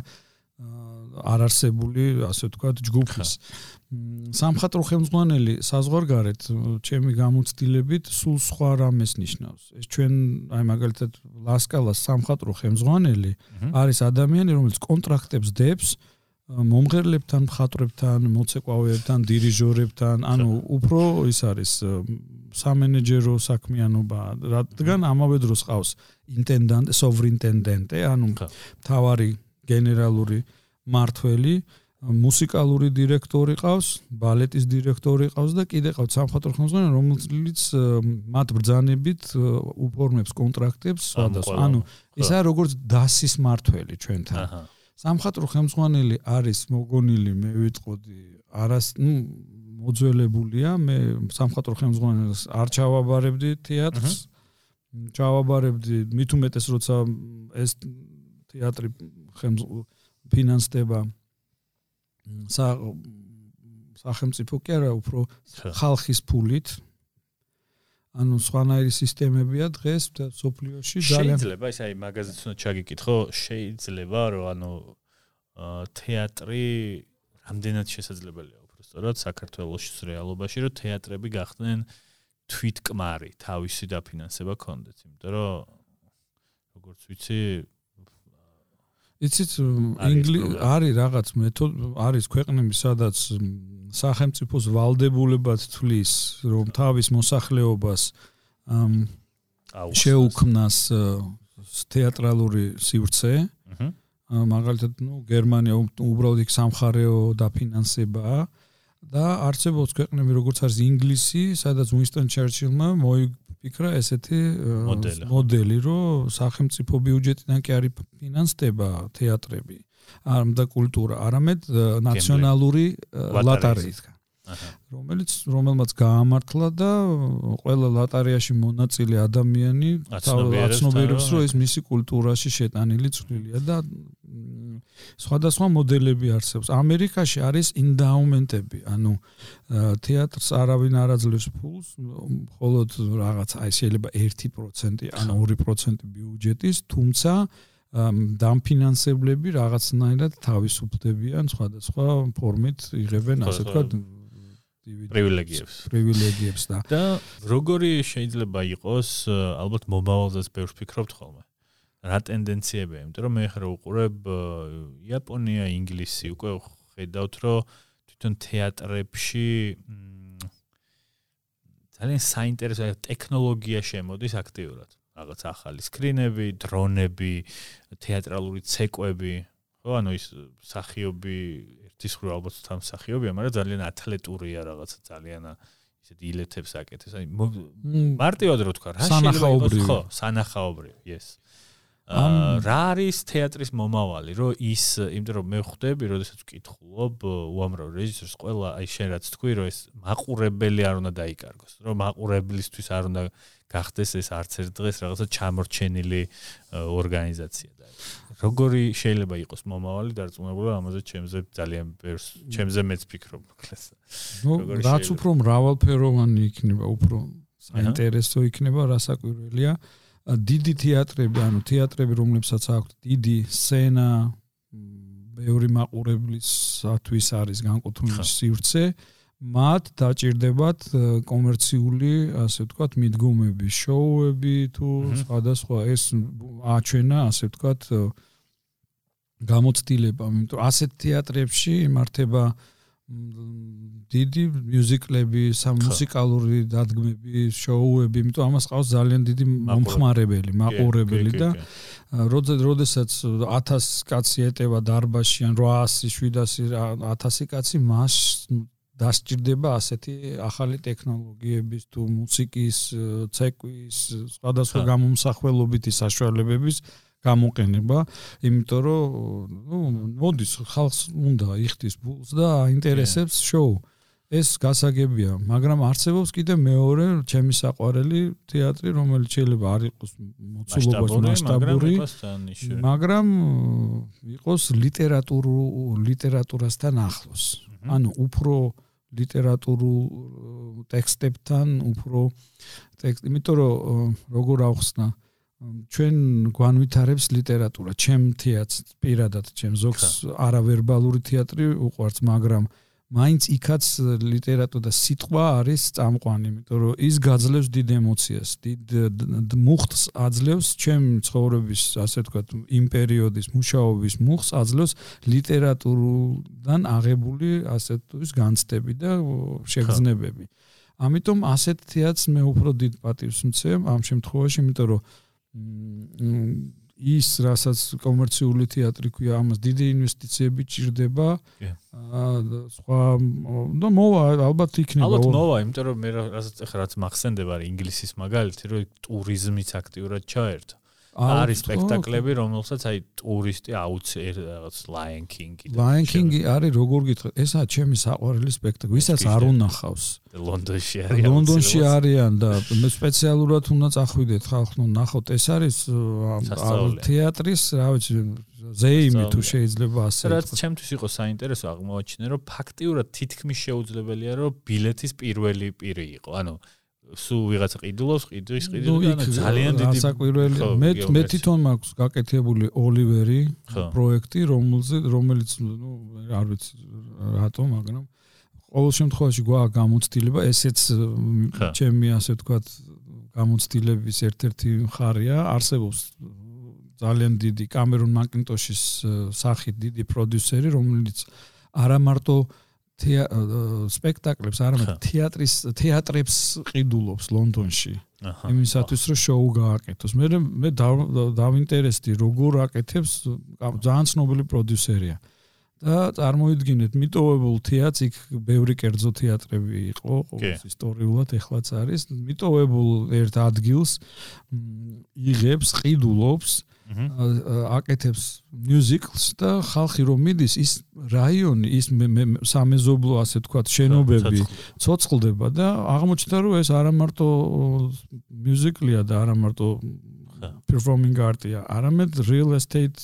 არ არსებული, ასე ვთქვათ, ჯგუფის. სამხატრო ხელმძღვანელი საზღვარგარეთ, ჩემი გამოცდილებით, სულ სხვა რამეს ნიშნავს. ეს ჩვენ, აი მაგალითად, ლასკალას სამხატრო ხელმძღვანელი არის ადამიანი, რომელიც კონტრაქტებს დებს მომღერლებთან, მხატვრებთან, მოცეკვავეებთან, დირიჟორებთან, ანუ უფრო ის არის სამენეჯერო საქმიანობა, რადგან ამავე დროს ყავს ინტენდანტე, სოვრინტენდენტე, ანუ თავარი გენერალური მართველი, მუსიკალური დირექტორი ყავს, ბალეტის დირექტორი ყავს და კიდე ყავს სამხატვრო ხელმძღვანელი, რომელიც მათ ბრძანებით უფორმებს კონტრაქტებს, სხვადასხვა. ანუ ესაა როგორც დასის მართველი ჩვენთან. აჰა. სამხატრო ხელმძღვანელი არის მოგონილი მე ვიტყოდი არას ნუ მოძველებულია. მე სამხატრო ხელმძღვანელს არ ჩავაბარებდი თეატრს. ჩავაბარებდი მით უმეტეს როცა ეს თეატრი ფინანსდება სახელმწიფო კი არა უფრო ხალხის ფულით ანუ სხვანაირი სისტემებია დღეს სოფლიოში ძალიან შეიძლება ის აი მაგაზეც უნდა ჩაგიკითხო შეიძლება რომ ანუ თეატრი რამდენად შესაძლებელია უბრალოდ საქართველოს რეალობაში რომ თეატრები გახდნენ თვითკმარი თავისი დაფინანსება კონდეთ იმიტომ რომ როგორც ვიცი იცით ინგლისი არის რაღაც მეთოდი არის ქვეყნები სადაც სახელმწიფოს ვალდებულებად თვლის რომ თავის მოსახლეობას შეუქმნას თეატრალური სივრცე. მაგალითად ნუ გერმანია უბრალოდ იქ სამხარეო დაფინანსებაა და არსებობს ქვეყნები როგორც არის ინგლისი სადაც უინსტონ ჩერჩილმა მოი ფიქრა ესეთი მოდელი, რომ სახელმწიფო ბიუჯეტიდან კი არის ფინანსდება თეატრები, არამდა კულტურა, არამედ ნაციონალური ლოტარეისგან. რომელიც რომელმაც გაამართლა და ყველა ლოტარიაში მონაწილე ადამიანი აცნობიერებს რომ ეს მისი კულტურაში შეტანილი წვლილია და სხვადასხვა მოდელები არსებობს. ამერიკაში არის ინდაუმენტები, ანუ თეატრს არავინ არ აძლევს ფულს, მხოლოდ რაღაც აი შეიძლება 1% ან 2% ბიუჯეტის, თუმცა დამფინანსებლები რაღაცნაირად თავისუფლდებიან სხვადასხვა ფორმით იღებენ ასე ვთქვათ პრივილეგიებს. პრივილეგიებს და და როგორი შეიძლება იყოს ალბათ მომავალზეც ბევრს ფიქრობთ ხოლმე? რა ტენდენციებია? იმიტომ რომ მე ხარ უყურებ იაპონია ინგლისი უკვე ხედავთ რომ თვითონ თეატრებში ძალიან საინტერესო ტექნოლოგია შემოდის აქტიურად რაღაც ახალი სკრინები, დრონები, თეატრალური ცეკვები, ხო, ანუ ის სახიობი ერთის ხრო ალბათ თან სახიობია, მაგრამ ძალიან ათლეტურია რაღაცა ძალიან ისეთი ილეთებს აკეთებს. აი მარტივად რო თქვა, რა შეიძლება ხო, სანახაობრივი, yes. აა რა არის თეატრის მომავალი, რომ ის, იმიტომ რომ მე ხვდები, როდესაც ვკითხულობ უამრავ რეჟისორს, ყველა აი შენ რაც თქვი, რომ ეს მაყურებელი არ უნდა დაიკარგოს, რომ მაყურებლისთვის არ უნდა გახდეს ეს არც ერთ დღეს რაღაცა ჩამორჩენილი ორგანიზაცია და როგორი შეიძლება იყოს მომავალი დარწმუნებული ამაზე ჩემზე ძალიან ბევრს ჩემზე მეც ფიქრობ ხლეს ნუ რაც უფრო მრავალფეროვანი იქნება უფრო საინტერესო იქნება რასაკვირველია დიდი თეატრები ანუ თეატრები რომლებსაც აქვს დიდი სცენა ბევრი მაყურებლისათვის არის განკუთვნილი სივრცე მათ დაჭirdებათ კომერციული, ასე ვთქვათ, მიდგომები, შოუები თუ სხვადასხვა ეს აჩვენა, ასე ვთქვათ, გამოცდილება, იმიტომ ასეთ თეატრებში იმართება დიდი მიუზიკლები, სამუსიკალური დადგმები, შოუები, იმიტომ ამას ყავს ძალიან დიდი მომხმარებელი, მაყურებელი და როდესაც 1000 კაცი ეტევა დარბაზში ან 800, 700, 1000 კაცი მას დასჭირდება ასეთი ახალი ტექნოლოგიების თუ მუსიკის, ცეკვის, სხვადასხვა გამომსახველობითი საშუალებების გამოყენება, იმიტომ რომ ნუ მოდის ხალხს უნდა იხდის ბულს და აინტერესებს შოუ. ეს გასაგებია, მაგრამ არსებობს კიდე მეორე ჩემი საყვარელი თეატრი, რომელიც შეიძლება არ იყოს მოცულობას მასშტაბური, მაგრამ იყოს ლიტერატურულ ლიტერატურასთან ახლოს. ანუ უფრო ლიტერატურულ ტექსტებთან, უფრო ტექსტ, იმიტომ რომ როგორ ახსნა ჩვენ გვანვითარებს ლიტერატურა, ჩემ თეატრს პირადად, ჩემ ზოგს არავერბალური თეატრი უყვარს, მაგრამ მაინც იქაც ლიტერატურა და სიტყვა არის წამყვანი, იმიტომ რომ ის გაძლევს დიდ ემოციას, დიდ მუხტს აძლევს ჩემ ცხოვრების, ასე ვთქვათ, იმ პერიოდის მუშაობის მუხტს აძლევს ლიტერატურიდან აღებული, ასე ვთქვათ, განცდები და შეგრძნებები. ამიტომ ასეთ თეატრს მე უფრო დიდ პატივს მცემ ამ შემთხვევაში, იმიტომ რომ ის რასაც კომერციული თეატრი ქვია, ამას დიდი ინვესტიციები ჭირდება. აა სხვა და მოვა ალბათ იქნება. ალბათ მოვა, იმიტომ რომ მე რასაც ახლა რაც მახსენდება ინგლისის მაგალითი, რომ ტურიზმიც აქტიურად ჩაერთო. არის სპექტაკლები, რომელსაც აი ტურისტი აუცილებლად რაღაც Lion King-ი. Lion King-ი არის როგორ გითხრათ, ესაა ჩემი საყვარელი სპექტაკლი, ვისაც არ უნახავს. ლონდონში არიან. ლონდონში არიან და მე სპეციალურად უნდა წახვიდეთ ხალხო, ნახოთ, ეს არის თეატრის, რა ვიცი, ზეიმი თუ შეიძლება ასე. რაც ჩემთვის იყო საინტერესო აღმოაჩინე, რომ ფაქტიურად თითქმის შეუძლებელია, რომ ბილეთის პირველი პირი იყო. ანუ სუ ვიღაცა ყიდულობს, ყიდვის ყიდული და ძალიან დიდი ასაკვირველი. მე მე თვითონ მაქვს გაკეთებული ოლივერი პროექტი, რომელზე რომელიც ნუ არ ვიცი რატო, მაგრამ ყოველ შემთხვევაში გვაქვს გამოცდილება, ესეც ჩემი ასე ვთქვათ გამოცდილების ერთ-ერთი მხარეა, არსებობს ძალიან დიდი კამერონ მაკინტოშის სახით დიდი პროდიუსერი, რომელიც არა მარტო სპექტაკლებს, არამედ თეატრის თეატრებს ყიდულობს ლონდონში. იმისათვის რომ შოუ გააკეთოს. მე მე დავინტერესდი როგორ აკეთებს ძალიან ცნობილი პროდიუსერია. და წარმოიდგინეთ მიტოვებულ თეატრს, იქ ბევრი კერძო თეატრები იყო, ისტორიულად ეხლაც არის. მიტოვებულ ერთ ადგილს იღებს, ყიდულობს აკეთებს მიუზიკლს და ხალხი რომ მიდის ის რაიონი ის სამეზობლო ასე თქვა შენობები ცოცხლდება. და აღმოჩნდა რომ ეს არა მარტო მიუზიკლია და არა მარტო performing art-ია, არამედ real estate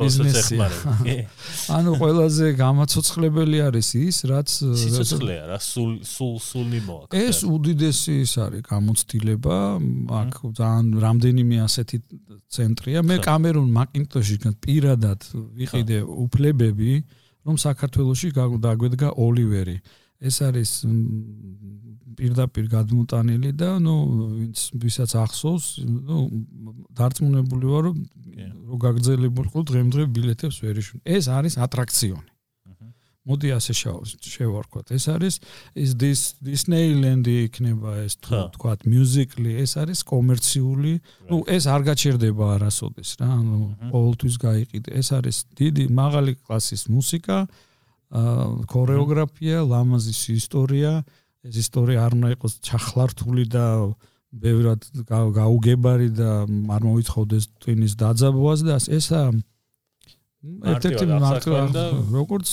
ბიზნესია. ანუ ყველაზე გამაცოცხლებელი არის ის, რაც სიცოცხლეა რა, სულ სულ სული მოაქვს. ეს უდიდესი ის არის გამოცდილება, აქ ძალიან რამდენიმე ასეთი ცენტრია. მე კამერონ მაკინტოში პირადად ვიყიდე უფლებები, რომ საქართველოსში დაგვედგა ოლივერი. ეს არის პირდაპირ გადმოტანილი და ნუ ვინც ვისაც ახსოვს, ნუ დარწმუნებული ვარ რომ რო გაგრძელებულიყო დღემდღე ბილეთებს ვერიშ. ეს არის ატრაქციონი. მოდი ასე შევარქვათ. ეს არის this Disneyland-ი იქნება ეს თუ თქვათ musical-ი, ეს არის კომერციული. ნუ ეს არ გაჩერდება არასოდეს რა, ანუ ყოველთვის გაიყიდე. ეს არის დიდი მაღალი კლასის მუსიკა, აა ქორეოგრაფია, ლამაზის ისტორია, ეს ისტორია არ უნდა იყოს ჩახლართული და ბევრად გაუგებარი და არ მოითხოვდეს ტვინის დაძაბვას და ესა ერთ-ერთი მარტო როგორც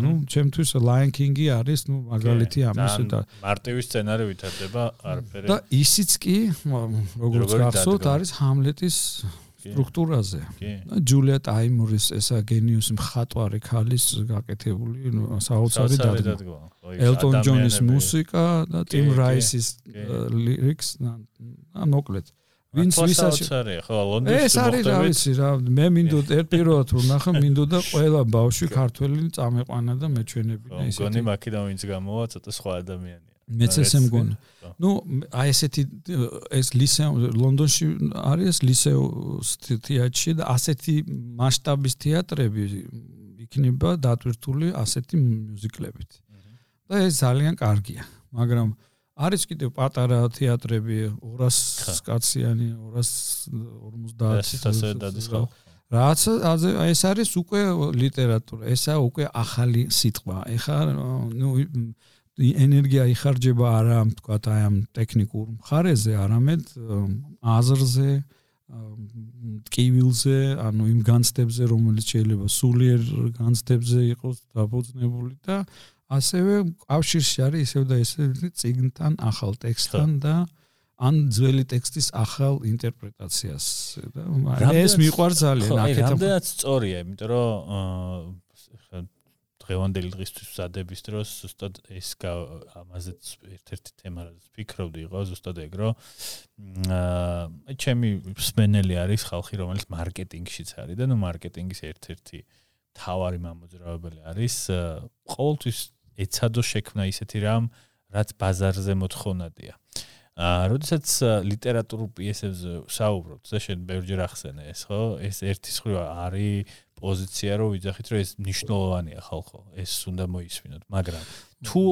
ნუ ჩემთვის Lion King-ი არის ნუ მაგალითი ამის და მარტივი სცენარი ვითარდება არაფერი. და ისიც კი როგორც გახსოვთ არის Hamlet-ის სტრუქტურაზე. და ჯულია ტაიმურის ესა გენიუს მხატვარი ქალის გაკეთებული საოცარი დადგმა. ელტონ ჯონის მუსიკა და ტიმ რაისის ლირიქს და მოკლედ. ვინც ვისაჩარი ხო ლონდონში ეს არის რა ვიცი რა მე მინდოდ ერთ პირველად ვნახა მინდოდა ყველა ბავშვი ქართველი წამეყვანა და მეჩვენებინა ისე. გონი მაქიდან ვინც გამოვა ცოტა სხვა ადამიანია. მეც ესე მგონი. ნუ აი ესეთი ეს ლისე ლონდონში არის ლისე თეატრში და ასეთი მასშტაბის თეატრები იქ იქნება დატვირთული ასეთი მუსიკლებით. და ეს ძალიან კარგია, მაგრამ არის კიდევ პატარა თეატრები 200 კაციანი 250 ასე დადის ხო რაც ეს არის უკვე ლიტერატურა ესა უკვე ახალი სიტყვა. ეხა ნუ ენერგია იხარჯება არა თქვა აი ამ ტექნიკურ მხარეზე არამედ აზრზე ტკივილზე ანუ იმ განცდებზე რომელიც შეიძლება სულიერ განცდებზე იყოს დაფუძნებული და ასევე კავშირში არის ისევ და ისევ ციგნთან ახალ ტექსტთან და ან ძველი ტექსტის ახალ ინტერპრეტაციას. და ეს მიყვარს ძალიან აქეთ რამდენად სწორია იმიტომ რომ დღევანდელი დღისთვის ვსადების დროს ზუსტად ეს ამაზეც ერთ-ერთი თემა რაც ფიქრობდი იყო ზუსტად ეგ რომ აა ჩემი სპენელი არის ხალხი რომელიც მარკეტინგშიც არის და ნუ მარკეტინგის ერთ-ერთი თავარი მამოძრავებელი არის ყოველთვის ეცადო შექმნა ისეთი რამ რაც ბაზარზე მოთხოვნადია. აა როდესაც ლიტერატურულ პიესებზე საუბრობთ და შენ ბევრჯერ ახსენე ეს ხო? ეს ერთის ხრივ არის პოზიცია რომ ვიძახით რომ ეს ნიშნულოვანია ხალხო. ეს უნდა მოისმინოთ მაგრამ თუ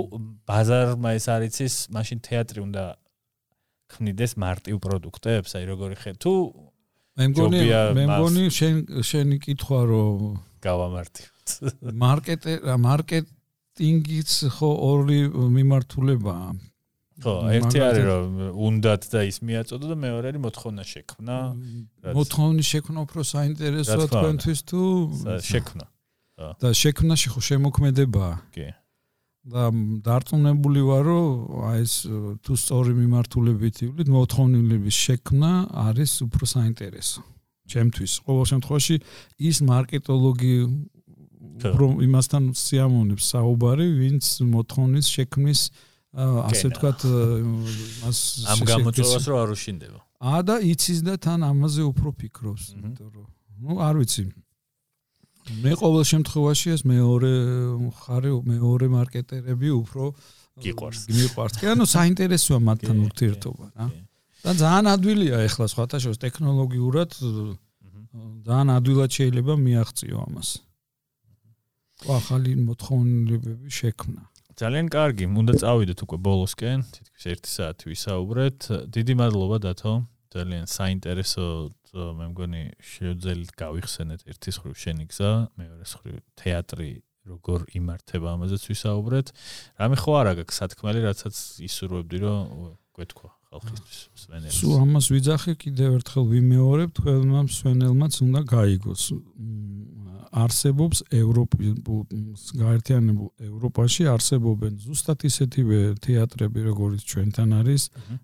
ბაზარმა ეს არის ის მაშინ თეატრი უნდა ქმნიდეს მარტივ პროდუქტებს აი როგორი ხე თუ მე მგონი მე მგონი შენ შენი კითხვა რომ გავამართივთ მარკეტ მარკეტინგიც ხო ორი მიმართულებაა ხო, ერთი არის რომ უნდათ და ის მიაწოდო და მეორე არის მოთხოვნა შექმნა. მოთხოვნის შექმნა უფრო საინტერესოა თქვენთვის თუ შექმნა. და შექმნაში ხო შემოქმედებაა. კი. და დარწმუნებული ვარ რომ აი ეს თუ სწორი მიმართულებით ივლით მოთხოვნილების შექმნა არის უფრო საინტერესო. ჩემთვის ყოველ შემთხვევაში ის მარკეტოლოგი უფრო იმასთან სიამოვნებს საუბარი, ვინც მოთხოვნის შექმნის ასე ვთქვათ მას ამ გამოწვევას რო არ უშინდება. ა და იცის და თან ამაზე უფრო ფიქრობს, იმიტომ რომ ნუ არ ვიცი. მე ყოველ შემთხვევაში ეს მეორე ხარი მეორე მარკეტერები უფრო გიყვარს. გიყვარს. კი ანუ საინტერესოა მათთან ურთიერთობა, რა. და ძალიან ადვილია ახლა სხვათა შორის ტექნოლოგიურად ძალიან ადვილად შეიძლება მიაღწიო ამას. ახალი მოთხოვნილებები შექმნა. ძალიან კარგი, უნდა წავიდეთ უკვე ბოლოსკენ, თითქოს 1 საათი ვისაუბრეთ. დიდი მადლობა დათო. ძალიან საინტერესო მე მგონი შეძელით გავიხსენეთ ერთის ხრივ შენი გზა, მეორეს ხრივ თეატრი როგორ იმართება ამაზეც ვისაუბრეთ. რამე ხო არა გაქვს სათქმელი, რაცაც ისურვებდი რომ გვეთქვა ხალხისთვის სვენელს. სულ ამას ვიძახე კიდევ ერთხელ ვიმეორებ, თქვენმა სვენელმაც უნდა გაიგოს. არსებობს ევროპის გაერთიანებულ ევროპაში არსებობენ ზუსტად ისეთივე თეატრები როგორც ჩვენთან არის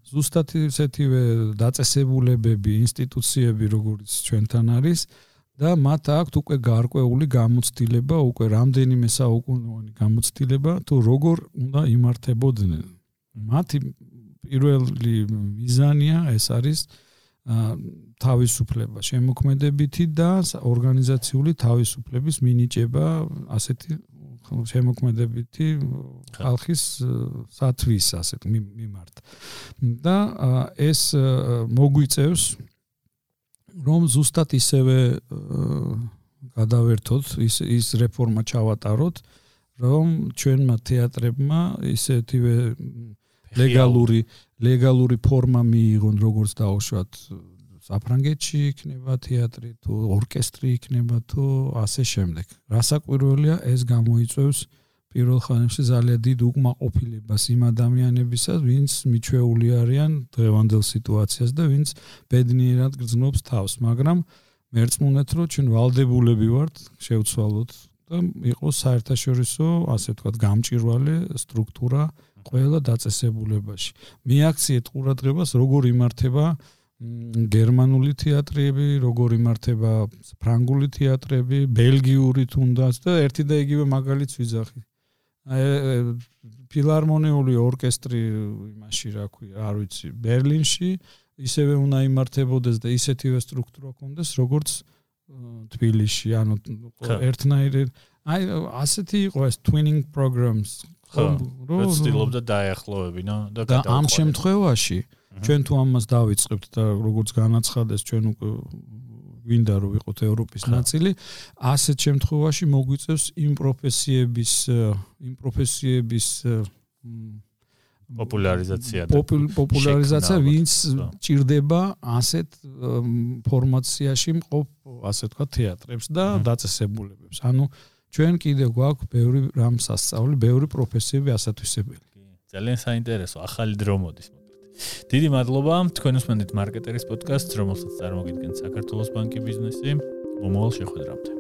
ზუსტად ისეთივე დაწესებულებები ინსტიტუციები როგორც ჩვენთან არის და მათ აქვთ უკვე გარკვეული გამოცდილება უკვე რამდენიმე საუკუნოვანი გამოცდილება თუ როგორ უნდა იმართებოდნენ მათი პირველი მიზანია ეს არის თავისუფლება შემოქმედებითი და ორგანიზაციული თავისუფლების მინიჭება ასეთი შემოქმედებითი ხალხის სათვის ასეთ მიმართ. და ეს მოგვიწევს რომ ზუსტად ისევე გადავერთოთ ის ის რეფორმა ჩავატაროთ რომ ჩვენმა თეატრებმა ისეთივე ლეგალური ლეგალური ფორმა მიიღონ როგორც დაუშვათ საფრანგეთში იქნება თეატრი თუ ორკესტრი იქნება თუ ასე შემდეგ. რასაკვირველია ეს გამოიწვევს პირველ ხანებში ძალიან დიდ უკმაყოფილებას იმ ადამიანებისაც, ვინც მიჩვეული არიან დღევანდელ სიტუაციას და ვინც ბედნიერად გრძნობს თავს, მაგრამ მერწმუნეთ რომ ჩვენ ვალდებულები ვართ შევცვალოთ და იყოს საერთაშორისო, ასე ვთქვათ, გამჭირვალე სტრუქტურა ყველა დაწესებულებაში. მიაქციეთ ყურადღებას როგორ იმართება გერმანული თეატრები, როგორ იმართება ფრანგული თეატრები, ბელგიური თუნდაც და ერთი და იგივე მაგალითს ვიძახი. აი ფილარმონიული ორკესტრი იმაში რა ქვია, არ ვიცი, ბერლინში ისევე უნდა იმართებოდეს და ისეთივე სტრუქტურა კონდეს, როგორც თბილისში, ანუ ერთნაირი აი ასეთი იყო ეს twinning programs ხო რომ ცდილობდა დაეხლოვებინა და და ამ შემთხვევაში ჩვენ თუ ამას დავიწყებთ და როგორც განაცხადეს ჩვენ უკვე გვინდა რომ ვიყოთ ევროპის ნაწილი, ასეთ შემთხვევაში მოგვიწევს იმ პროფესიების იმ პროფესიების პოპულარიზაცია და პოპულარიზაცია ვინც ჭირდება ასეთ ფორმაციაში მყოფ ასე თქვა თეატრებს და დაწესებულებებს. ანუ ჩვენ კიდე გვაქვს ბევრი რამ სასწაული, ბევრი პროფესიები ასათვისებელი. ძალიან საინტერესო ახალი დრო მოდის. დიდი მადლობა თქვენ უსმენთ მარკეტერის პოდკასტს, რომელსაც წარმოგიდგენთ საქართველოს ბანკი ბიზნესი. მომავალ შეხვედრამდე.